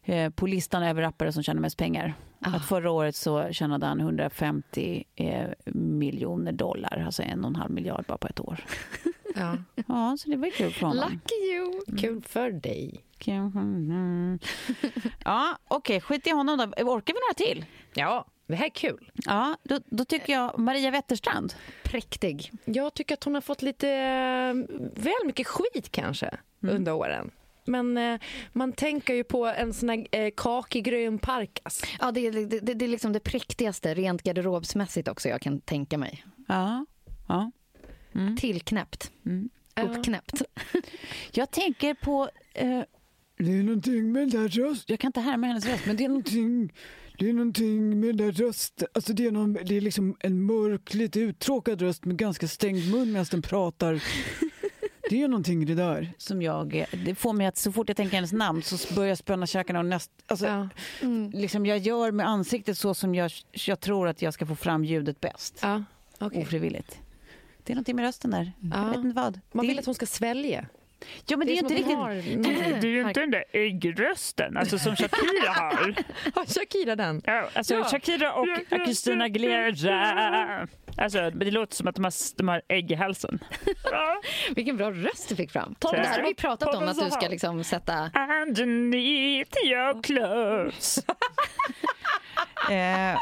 eh, på listan över rappare som tjänar mest pengar. Att förra året så tjänade han 150 eh, miljoner dollar, alltså en och en halv miljard bara på ett år. Ja. Ja, så det var kul för honom. Lucky you! Kul för dig. Mm. Ja, okej, skit i honom då. Orkar vi några till? Ja, det här är kul. Ja, då, då tycker jag Maria Wetterstrand. Präktig. Jag tycker att hon har fått lite eh, väl mycket skit kanske under åren. Men eh, man tänker ju på en sån här eh, kakig grön parkas. Ja, det, är, det, det, det är liksom det präktigaste rent garderobsmässigt också jag kan tänka mig. Ja, ja. Tillknäppt. Mm. Uppknäppt. Jag tänker på... Eh, det är någonting med den där rösten. Jag kan inte härma hennes röst, men det är någonting... Det är någonting med den där rösten. Alltså det, är någon, det är liksom en mörk, lite uttråkad röst med ganska stängd mun medan den pratar. Det är någonting i det där. Som jag, det får mig att så fort jag tänker hennes namn så börjar jag spänna käkarna och näst, alltså, Ja. liksom jag gör med ansiktet så som jag, jag tror att jag ska få fram ljudet bäst. Ja, okej. Ofrivilligt. Det är någonting med rösten där. Jag Ja. vet inte vad. Man det, vill att hon ska svälja. Ja, men det är, som inte riktigt... har Det är ju inte den där äggrösten, alltså som Shakira har. Har Shakira den? Ja, alltså Ja. Shakira och Christina Aguilera. Alltså, det låter som att de har, de har ägg i halsen. Ja. Vilken bra röst du fick fram. Tack. Det här har vi pratat om, att du ska liksom sätta... Underneath your clothes. Eh,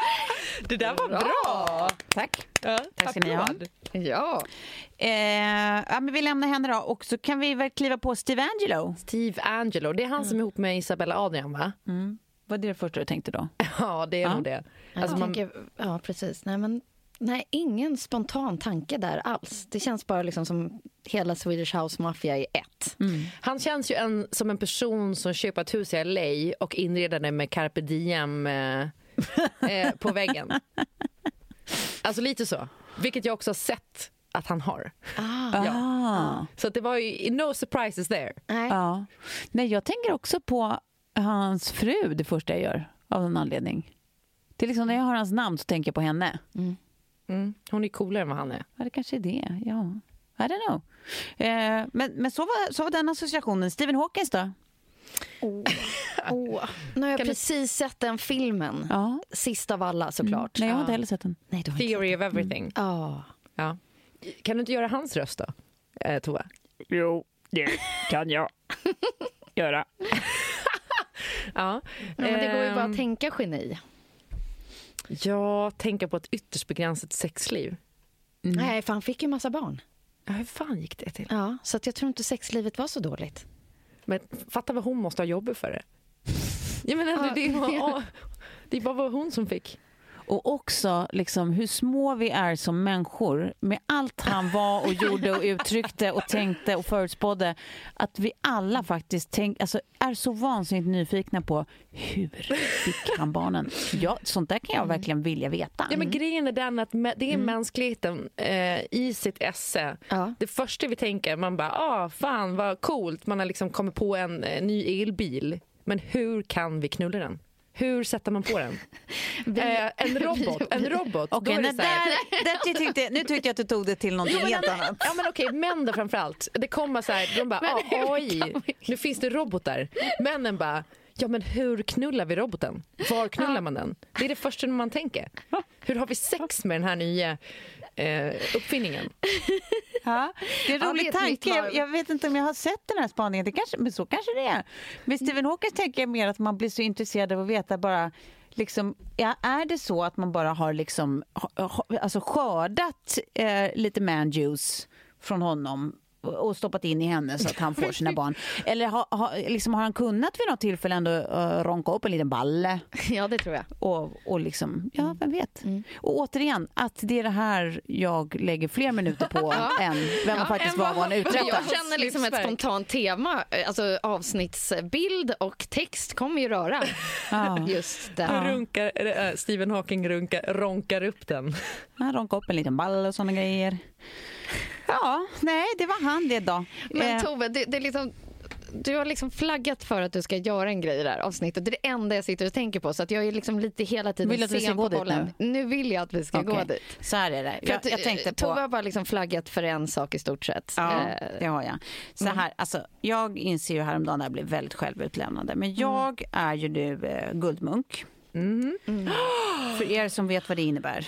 Det där var bra! tack. Tack ska ni ha. Ja. Eh, ja, men vi lämnar henne då och så kan vi väl kliva på Steve Angelo. Steve Angelo, det är han som är ihop med Isabella Adrian va? Var det det första du tänkte då? Ja, det är Ja. nog det. Alltså, man, tänker, ja, precis. Nej, men, nej, ingen spontan tanke där alls. Det känns bara liksom som hela Swedish House Mafia i ett. han känns ju en, som en person som köper ett hus i LA och inreder det med carpe diem eh, eh, på väggen. Alltså lite så. Vilket jag också har sett att han har. Ah. Så att det var ju no surprises there. Nej. Ja. Nej, jag tänker också på hans fru det första jag gör av någon anledning. Det är liksom när jag har hans namn så tänker jag på henne. Mm. Hon är coolare än vad han är. Ja, det kanske är det. Ja. I don't know. Eh, men men så, var, så var den associationen. Stephen Hawkins då? Åh, nu har jag Kan du- precis sett den filmen. Ja. Sist av alla såklart. Nej, jag har inte Ja. heller sett den. Nej, du Theory of everything. Ja. Ja. Kan du inte göra hans röst då, eh, Tova? Jo, det kan jag göra. Ja. Ja, men det går ju bara Ehm, att tänka geni. Jag tänker på ett ytterst begränsat sexliv. Nej, för han fick ju massa barn. Ja, hur fan gick det till? Ja, så att jag tror inte sexlivet var så dåligt. Men fatta vad hon måste ha jobbat för det. Ja, men ändå, det, var, det var bara hon som fick. Och också liksom, hur små vi är som människor med allt han var och gjorde och uttryckte och tänkte och förutspådde. Att vi alla faktiskt tänk, alltså, är så vansinnigt nyfikna på hur fick han barnen? Ja, sånt där kan jag verkligen vilja veta. Ja, men grejen är den att det är mänskligheten eh, i sitt esse. Ja. Det första vi tänker, man bara, ah, fan vad coolt, man har liksom kommit på en eh, ny elbil. Men hur kan vi knulla den? Hur sätter man på den? eh, en robot, en robot. det nej, där, där tyckte, nu tyckte jag att du tog det till någonting helt annat. Ja men okej, män då framförallt. Det kommer så här, de bara, ah, AI, nu finns det robotar. Männen bara, ja men hur knullar vi roboten? Var knullar man den? Det är det första man tänker. Hur har vi sex med den här nya eh, uppfinningen? Ja, det är en Ja, rolig nytt tanke. Jag, jag vet inte om jag har sett den här spaningen. Det kanske, men så kanske det är. Med Stephen Hawking tänker jag mer att man blir så intresserad av att veta bara Liksom, ja, är det så att man bara har liksom, alltså skördat eh, lite man juice från honom och stoppat in i henne så att han får sina barn? Eller ha, ha, liksom, har han kunnat vid något tillfälle ändå uh, ronka upp en liten balle? Ja, det tror jag. Och, och liksom, ja, vem vet? Och återigen, att det är det här jag lägger fler minuter på än vem man faktiskt var vad han jag känner liksom ett spontant tema. Alltså avsnittsbild och text kommer ju röra Ja. just det. Han runkar, äh, Stephen Hawking runkar, ronkar upp den. Han ronkade upp en liten ball och såna grejer. Ja, nej, det var han det då. Men Eh, Tove, det, det är liksom, du har liksom flaggat för att du ska göra en grej i det här avsnittet. Det är det enda jag sitter och tänker på. Så att jag är liksom lite hela tiden Vill du att vi ska gå dit bollen. Nu? vill jag att vi ska gå okej. dit. Så här är det. Jag, att, jag tänkte eh, Tove på... har bara liksom flaggat för en sak i stort sett. Ja, Eh, det har jag. Så här, alltså, jag inser ju häromdagen när jag blev väldigt självutlämnande. Men jag är ju nu eh, guldmunk. För er som vet vad det innebär.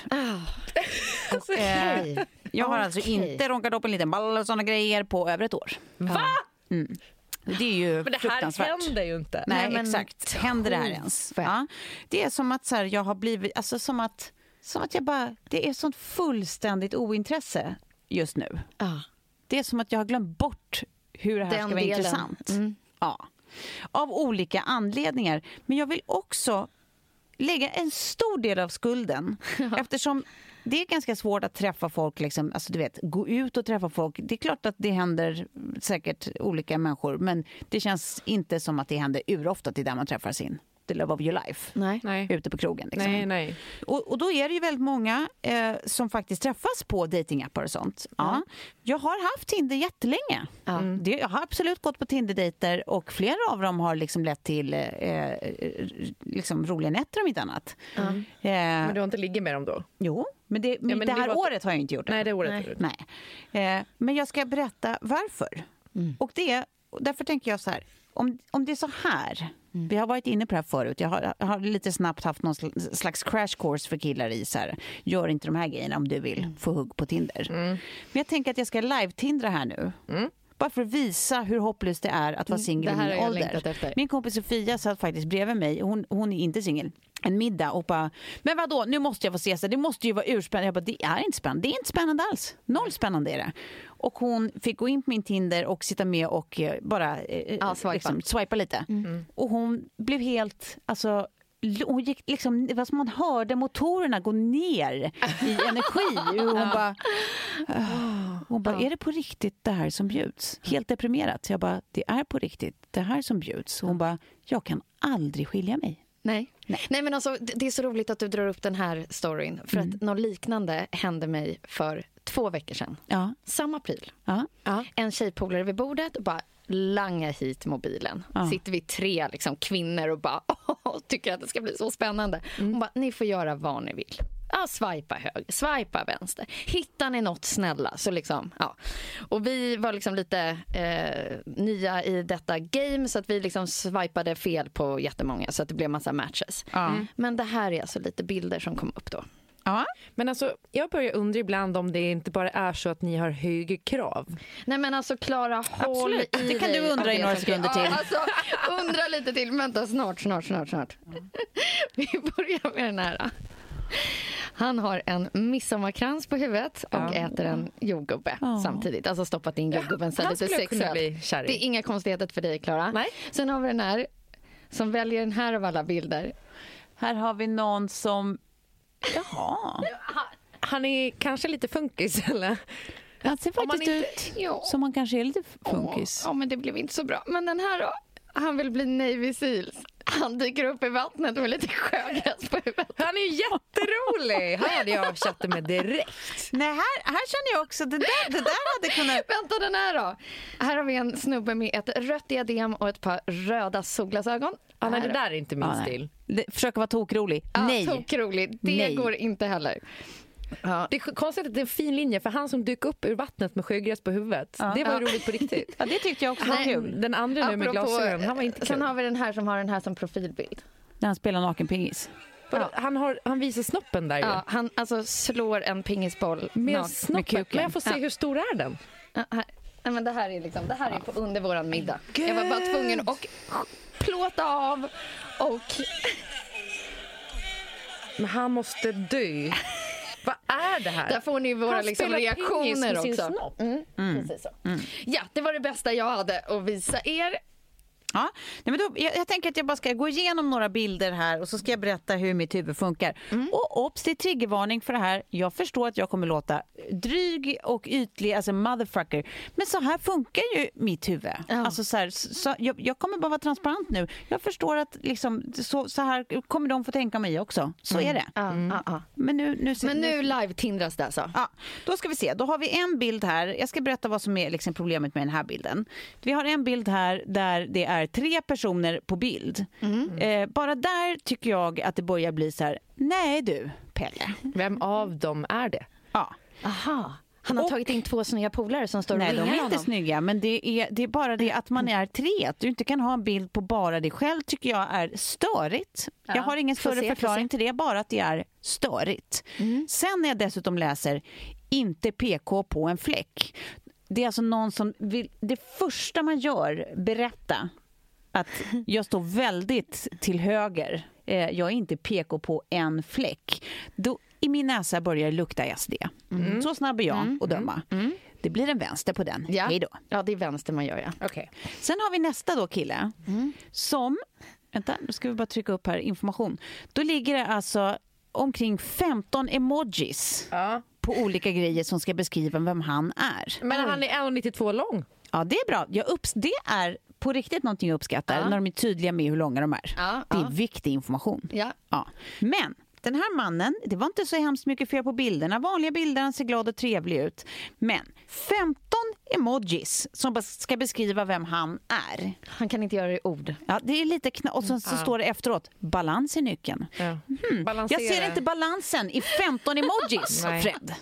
Och, eh, okej. Jag har alltså inte ronkat upp en liten ball och såna grejer på över ett år. Va? Det är ju Men det här händer ju inte. Nej, Nej, men exakt. Händer det här ens? Ja. Det är som att så här, jag har blivit, alltså som att, som att jag bara, det är sånt fullständigt ointresse just nu. Ja. Det är som att jag har glömt bort hur det här Den ska vara delen. intressant. Mm. Ja. Av olika anledningar. Men jag vill också lägga en stor del av skulden eftersom det är ganska svårt att träffa folk, liksom, alltså du vet, gå ut och träffa folk. Det är klart att det händer säkert olika människor men det känns inte som att det händer urofta till där man träffar sin the love of your life. Nej. Nej. Ute på krogen. Liksom. Nej, nej. Och, och då är det ju väldigt många eh, som faktiskt träffas på datingappar och sånt. Ja. Jag har haft Tinder jättelänge. Ja. Det, jag har absolut gått på Tinder-dejter och flera av dem har liksom lett till eh, eh, liksom roliga nätter om inte annat. Eh, Men du har inte ligger med dem då? Jo, men det, men men det det här var- året har jag inte gjort det. Nej, det året. Nej. Nej. Eh, men jag ska berätta varför. Och det, därför tänker jag så här. Om, om det är så här, vi har varit inne på det här förut, jag har, har lite snabbt haft någon sl- slags crash course för killar i så här, gör inte de här grejerna om du vill få hugg på Tinder. Men jag tänker att jag ska live-tindra här nu. Bara för att visa hur hopplöst det är att vara singel det i min ålder. Min kompis Sofia satt faktiskt bredvid mig, hon, hon är inte singel, en middag och bara, men vadå, nu måste jag få ses, det måste ju vara urspännande. Jag bara, det är inte spännande, det är inte spännande alls. Noll spännande är det. Och hon fick gå in på min Tinder och sitta med och eh, bara eh, Ja, swipa. liksom, swipa lite. Och hon blev helt, alltså hon gick liksom, det var som man hörde motorerna gå ner i energi. Och hon bara, "Ah." hon bara, är det på riktigt det här som bjuds? Helt deprimerat. Så jag bara, det är på riktigt det här som bjuds. Och hon bara, jag kan aldrig skilja mig. Nej. Nej. men alltså, det är så roligt att du drar upp den här storyn. För att något liknande hände mig för två veckor sedan. Ja, Samma pryl. ja. En tjejpolare vid bordet och bara langa hit mobilen. Ja. Sitter vi tre liksom, kvinnor och bara tycker att det ska bli så spännande. Hon bara, ni får göra vad ni vill. Ja, swipa höger, swipa vänster. Hittar ni något snälla så liksom, ja. Och vi var liksom lite eh, nya i detta game så att vi liksom swipade fel på jättemånga så att det blev massa matches. Ja. Men det här är alltså lite bilder som kom upp då. ja. Men alltså, jag börjar undra ibland om det inte bara är så att ni har högre krav. Nej men alltså Klara, håll Absolut. i Det kan dig du undra i några sekunder till. Ja, alltså, undra lite till. Vänta, snart, snart, snart, snart. Vi börjar med den här. Han har en midsommarkrans på huvudet och äter en jordgubbe Ja. samtidigt. Alltså stoppat in jordgubben så lite sexuellt. Det är inga konstigheter för dig, Klara. Nej. Sen har vi den här som väljer den här av alla bilder. Här har vi någon som... Jaha. Han är kanske lite funkis, eller? Han ser faktiskt inte- ut Ja. som han kanske är lite funkis. Ja, men det blev inte så bra. Men den här då? Han vill bli Navy Seals. Han dyker upp i vattnet med lite sjögräs på huvudet. Han är ju jätterolig! Han hade jag chattat med direkt. Nej, här, här känner jag också, det där, det där hade kunnat... Vänta, den här då? Här har vi en snubbe med ett rött diadem och ett par röda solglasögon. Ja, nej, det där är inte min Ja, stil. Försöka vara tokrolig. Ja, Nej. Tokroligt. Det Nej. går inte heller. Ja. Det är konstigt att det är en fin linje för han som dök upp ur vattnet med sjögräs på huvudet. Det var ju Ja. roligt på riktigt. Ja, det tyckte jag också var kul. Den andra nu med glasögon, han var inte kul. Sen har vi den här som har den här som profilbild. När han spelar nakenpingis. Vadå? Han, har, han visar snoppen där ju. Ja, han alltså slår en pingisboll Med snoppen. kuken. Men jag får se Ja. hur stor är den? Ja. Nej, men det här är, liksom, det här är på under våran middag. Jag var bara tvungen att plåta av och... Men han måste dö. Vad är det här? Där får ni våra Han liksom, reaktioner med sin också. snopp. Mm, Precis så. Ja, det var det bästa jag hade att visa er. Ja, nej men då, jag, jag tänker att jag bara ska gå igenom några bilder här och så ska jag berätta hur mitt huvud funkar. Och obs, det är triggervarning för det här. Jag förstår att jag kommer låta dryg och ytlig, alltså motherfucker. Men så här funkar ju mitt huvud. Alltså så här, så, jag, jag kommer bara vara transparent nu. Jag förstår att liksom, så, så här kommer de få tänka mig också. Så är det. Ja, ja, ja. Men nu, nu, Men nu live-tindras det alltså. Ja, då ska vi se. Då har vi en bild här. Jag ska berätta vad som är liksom problemet med den här bilden. Vi har en bild här där det är tre personer på bild. Eh, bara där tycker jag att det börjar bli så här, nej du, Pelle. Vem av dem är det? Ja. Aha. Han har Och- tagit in två snygga polare som står och Nej, de är inte honom. snygga, men det är, det är bara det att man är tre. Att du inte kan ha en bild på bara dig själv tycker jag är störigt. Jag har ingen större se, förklaring. Mm. till det, bara att det är störigt. Sen när jag dessutom läser inte PK på en fläck. Det är alltså någon som vill, det första man gör, berätta att jag står väldigt till höger. Eh, jag är inte PK på en fläck. Då, I min näsa börjar det lukta SD. Så snabb är jag att döma. Det blir en vänster på den. Ja. Hej då. ja, det är vänster man gör, ja. Okej. Sen har vi nästa då kille Mm. som, vänta nu ska vi bara trycka upp här information. Då ligger det alltså omkring 15 emojis Ja. på olika grejer som ska beskriva vem han är. Men han är 1,92 lång. Ja det är bra. Jag upps- det är på riktigt någonting jag uppskattar när de är tydliga med hur långa de är. Ja, det är ja. viktig information. Ja. Ja. Men den här mannen, det var inte så hemskt mycket fel på bilderna. Vanliga bilder, han ser glad och trevlig ut. Men 15 emojis som ska beskriva vem han är. Han kan inte göra det i ord. Ja, det är lite kna- Och så, så står det efteråt, balans är nyckeln. Ja. Balansera. Jag ser inte balansen i 15 emojis. Fred.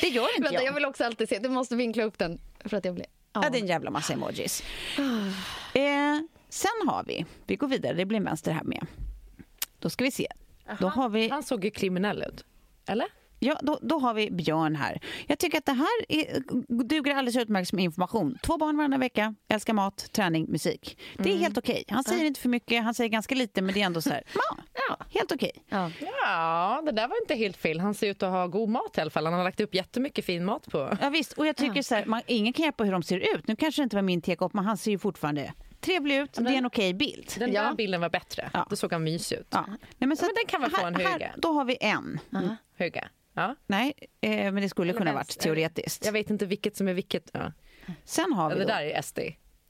Det gör inte Vänta, jag. jag vill också alltid se. Du måste vinkla upp den. För att jag blir... Ja, det är en jävla massa emojis. Eh, sen har vi, vi går vidare, det blir en vänster här med. Då ska vi se. Då har vi, Han såg ju kriminell ut. Eller? Ja, då, då har vi Björn här. Jag tycker att det här är, duger alldeles utmärkt som information. Två barn varannan vecka, älskar mat, träning, musik. Det är helt okej. Han säger inte för mycket, han säger ganska lite men det är ändå så här, ja, Ja. helt okej. Ja. Ja, det där var inte helt fel. Han ser ut att ha god mat i alla fall. Han har lagt upp jättemycket fin mat på. Ja, visst, och jag tycker så här, man, ingen kan hjälpa hur de ser ut. Nu kanske det inte var min tekopp, men han ser ju fortfarande trevlig ut. Det är en okej bild. Den Ja. där bilden var bättre. Ja. Då såg han mysig ut. Ja. Nej, men så men att den kan väl få en höga. Här, då har vi en. Höga. Ja. Nej, eh, men det skulle Eller kunna vänster. varit teoretiskt. Jag vet inte vilket som är vilket. Ja. Sen har vi det då, där är SD.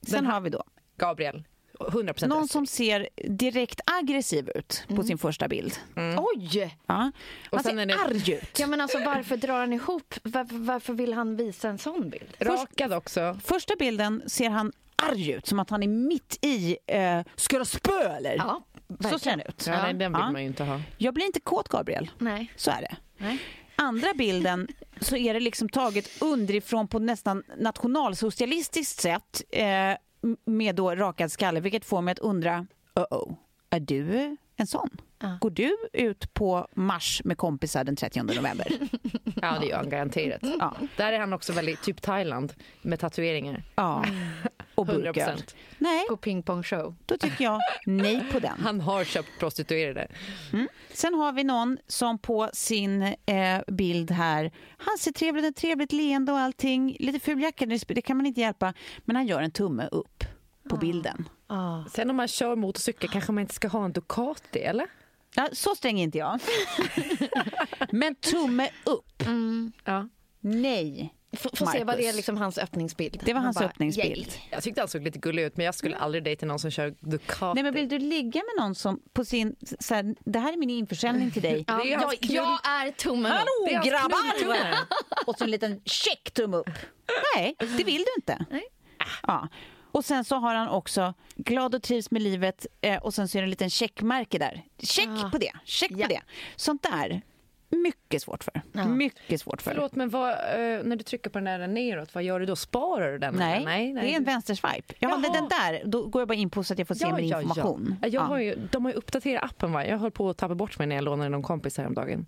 sen har vi då Gabriel. 100 procent någon som ser direkt aggressiv ut på sin första bild. Oj! Ja. Och sen ser är det- arg ut. Ja, men alltså, varför drar han ihop? Varför, varför vill han visa en sån bild? Rakad också. Första bilden ser han arg ut, som att han är mitt i eh, ska jag spö eller? Ja, Så ser han ut. Ja, nej, den vill Ja. man ju inte ha. Jag blir inte kåt Gabriel. Nej. Så är det. Nej. Andra bilden så är det liksom taget underifrån på nästan nationalsocialistiskt sätt eh, med då rakad skalle, vilket får mig att undra, uh-oh, är du en sån? Går du ut på Mars med kompisar den 30 november? Ja, det gör han garanterat. Ja. Där är han också väldigt, typ Thailand, med tatueringar. ja. Och 100 burköl? Nej, På pingpongshow. då tycker jag nej på den. Han har köpt prostituerade. Sen har vi någon som på sin eh, bild här, han ser trevligt ut, trevligt leende och allting. Lite ful jacka, det det kan man inte hjälpa. Men han gör en tumme upp på bilden. Sen om man kör motorcykel kanske man inte ska ha en Ducati, eller? Ja, så sträng är inte jag. Men tumme upp, Ja. nej. F- Får se vad det är liksom hans öppningsbild. Det var hans bara, öppningsbild. yay. Jag tyckte han såg lite gullig ut, men jag skulle aldrig dejta någon som kör Ducati. Nej men vill du ligga med någon som på sin, så här, det här är min införsäljning till dig. Ja, jag, jag är tummen upp. Hallå Det är hans grabbar! Och så en liten check tumme upp. Nej, det vill du inte. Nej. Ja. Och sen så har han också glad och trivs med livet eh, och sen så är det en liten checkmärke där. Check Ah. på det, check Ja. på det. Sånt där, mycket svårt för. Ja. Mycket svårt för. Förlåt, men vad, eh, när du trycker på den där neråt, vad gör du då? Sparar du den? Nej, eller? nej, nej. det är en vänsterswipe. Ja, den där, då går jag bara in på så att jag får se min information. Ja. Jag har ju, de har ju uppdaterat appen. Va? Jag höll på att tappa bort mig när jag lånade någon kompis häromdagen.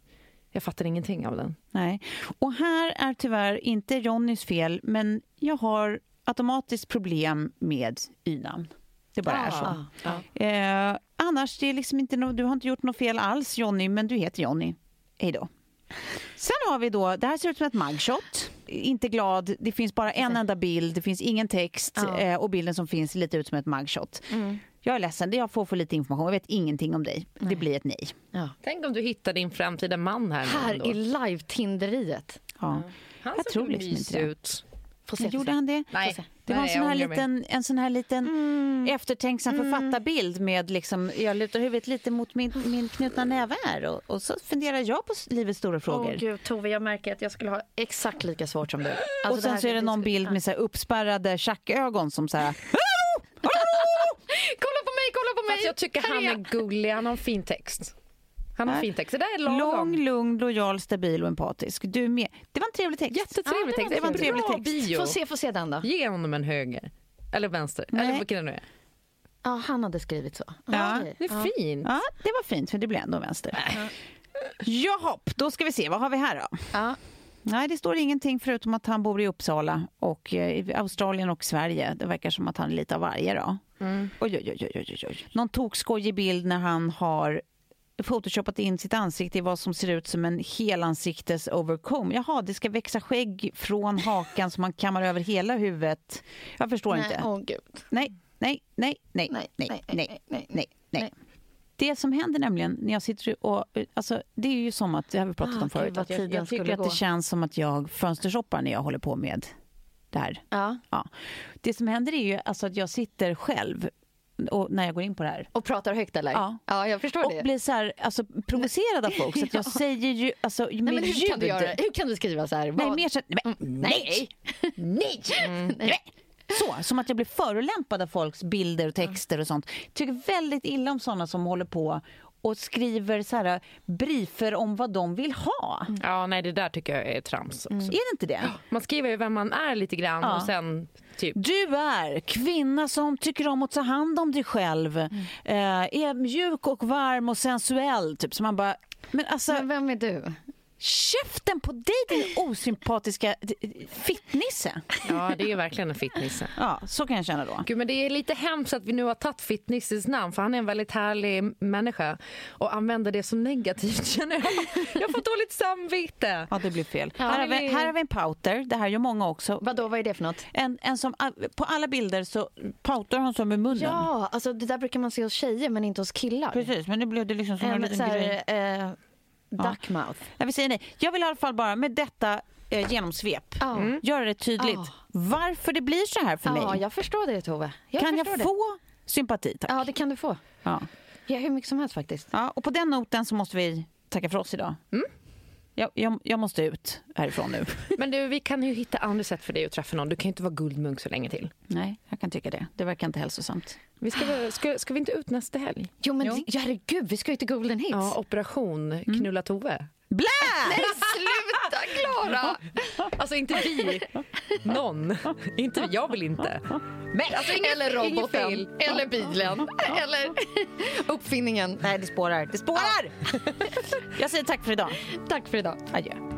Jag fattar ingenting av den. Nej. Och här är tyvärr inte Ronnys fel, men jag har automatiskt problem med y-namn. Det bara är så. Ja. Eh, annars, det är liksom inte no- du har inte gjort något fel alls Jonny, men du heter Jonny. Hej då. Sen har vi då, det här ser ut som ett mugshot. Inte glad, det finns bara en enda bild, det finns ingen text Ja. eh, och bilden som finns ser lite ut som ett mugshot. Jag är ledsen, jag får för lite information, jag vet ingenting om dig. Det blir ett nej. Ja. Tänk om du hittar din framtida man här. Här i live-tinderiet. Ja. Han jag såg tror liksom inte det. ut. Får se, gjorde se. han det? Nej. Det var en sån, här liten, en sån här liten Mm. eftertänksam författarbild med liksom, jag lutar huvudet lite mot min, min knutna näve här och, och så funderar jag på livets stora frågor. Åh gud Tove, jag märker att jag skulle ha exakt lika svårt som du. Alltså, och sen så är det någon bild med så här uppspärrade tjackögon som så här, Kolla på mig, kolla på mig! Fast jag tycker han är är gullig. Han har en fin text. Han har fin text. Det där är lagom. lång, lugn, lojal, stabil och empatisk. Du med. Det var en trevlig text. Jättetrevlig Ja, det text. var Det var en trevlig text. bio. Få se, få se den då. Ge honom en höger. Eller vänster. Nej. Eller vilken det nu är. Ja, han hade skrivit så. Ja. Det är fint. Ja, det var fint för det blev ändå vänster. Jaha, då ska vi se. Vad har vi här då? Ja. Nej, det står ingenting förutom att han bor i Uppsala och eh, i Australien och Sverige. Det verkar som att han är lite av varje då. Oj, oj, oj, oj, oj, oj. Någon tokskojig bild när han har photoshopat in sitt ansikte i vad som ser ut som en helansiktes overcomb. Jaha, det ska växa skägg från hakan som man kammar över hela huvudet. Jag förstår Nej, inte. åh gud. Nej, nej, nej, nej, nej, nej, nej, nej, nej. Det som händer nämligen när jag sitter och... Alltså, det är ju som att, det har vi pratat Ah, om förut, att jag, jag tycker att det gå. känns som att jag fönstershoppar när jag håller på med det här. Ja. Ja. Det som händer är ju alltså att jag sitter själv och, när jag går in på det här. Och pratar högt eller? Ja. ja jag förstår Och det. blir så här, alltså, provocerad av folk. Så att jag Ja. säger ju alltså, Nej, men hur ljud. kan du göra? Hur kan du skriva så här? Nej, Vad- mer så, nej, men, nej, nej, nej. Så, som att jag blir förolämpad av folks bilder och texter och sånt. Tycker väldigt illa om såna som håller på och skriver så här briefer om vad de vill ha. Ja, nej, det där tycker jag är trams också. Är det inte det? Man skriver ju vem man är lite grann Ja. och sen typ... Du är kvinna som tycker om att ta hand om dig själv. Eh, är mjuk och varm och sensuell. Typ. Så man bara, men alltså Men vem är du? Käften på dig din osympatiska fittnisse. Ja, det är ju verkligen en fitnisse. Ja, så kan jag känna då. Gud, men det är lite hemskt att vi nu har tagit Fitnisses namn för han är en väldigt härlig människa och använder det som negativt känner jag. Jag får dåligt samvete. Ja, det blir fel. Ja, här, har vi, här har vi en pouter. Det här gör många också. Vadå, vad är det för något? En, en som, på alla bilder så poutar hon så med munnen. Ja, alltså det där brukar man se hos tjejer men inte hos killar. Precis, men nu blev det liksom som en En liten så grej. här, eh, duckmouth. Jag vill säga nej. Jag vill i alla fall bara med detta eh, genomsvep Ja. göra det tydligt Ja. varför det blir så här för Ja, mig. jag förstår det Tove. Jag kan jag det. få sympati, tack? Ja, det kan du få. Ja. Ja, hur mycket som helst faktiskt. Ja, och på den noten så måste vi tacka för oss idag. Mm. Jag, jag, jag måste ut härifrån nu. Men du, vi kan ju hitta andra sätt för dig att träffa någon. Du kan ju inte vara guldmunk så länge till. Nej, jag kan tycka det. Det verkar inte hälsosamt. Vi ska, väl- ska, ska vi inte ut nästa helg? Jo, men Jo. herregud, vi ska ju till Golden Hits. Ja, operation Knulla Tove. Blä! Nej, sluta! Klara! Alltså inte vi. Någon. Inte vi. Jag vill inte. Men alltså inget, Eller roboten, eller bilen, eller uppfinningen. Nej, det spårar. Det spårar! Jag säger tack för idag. Tack för idag. Adjö.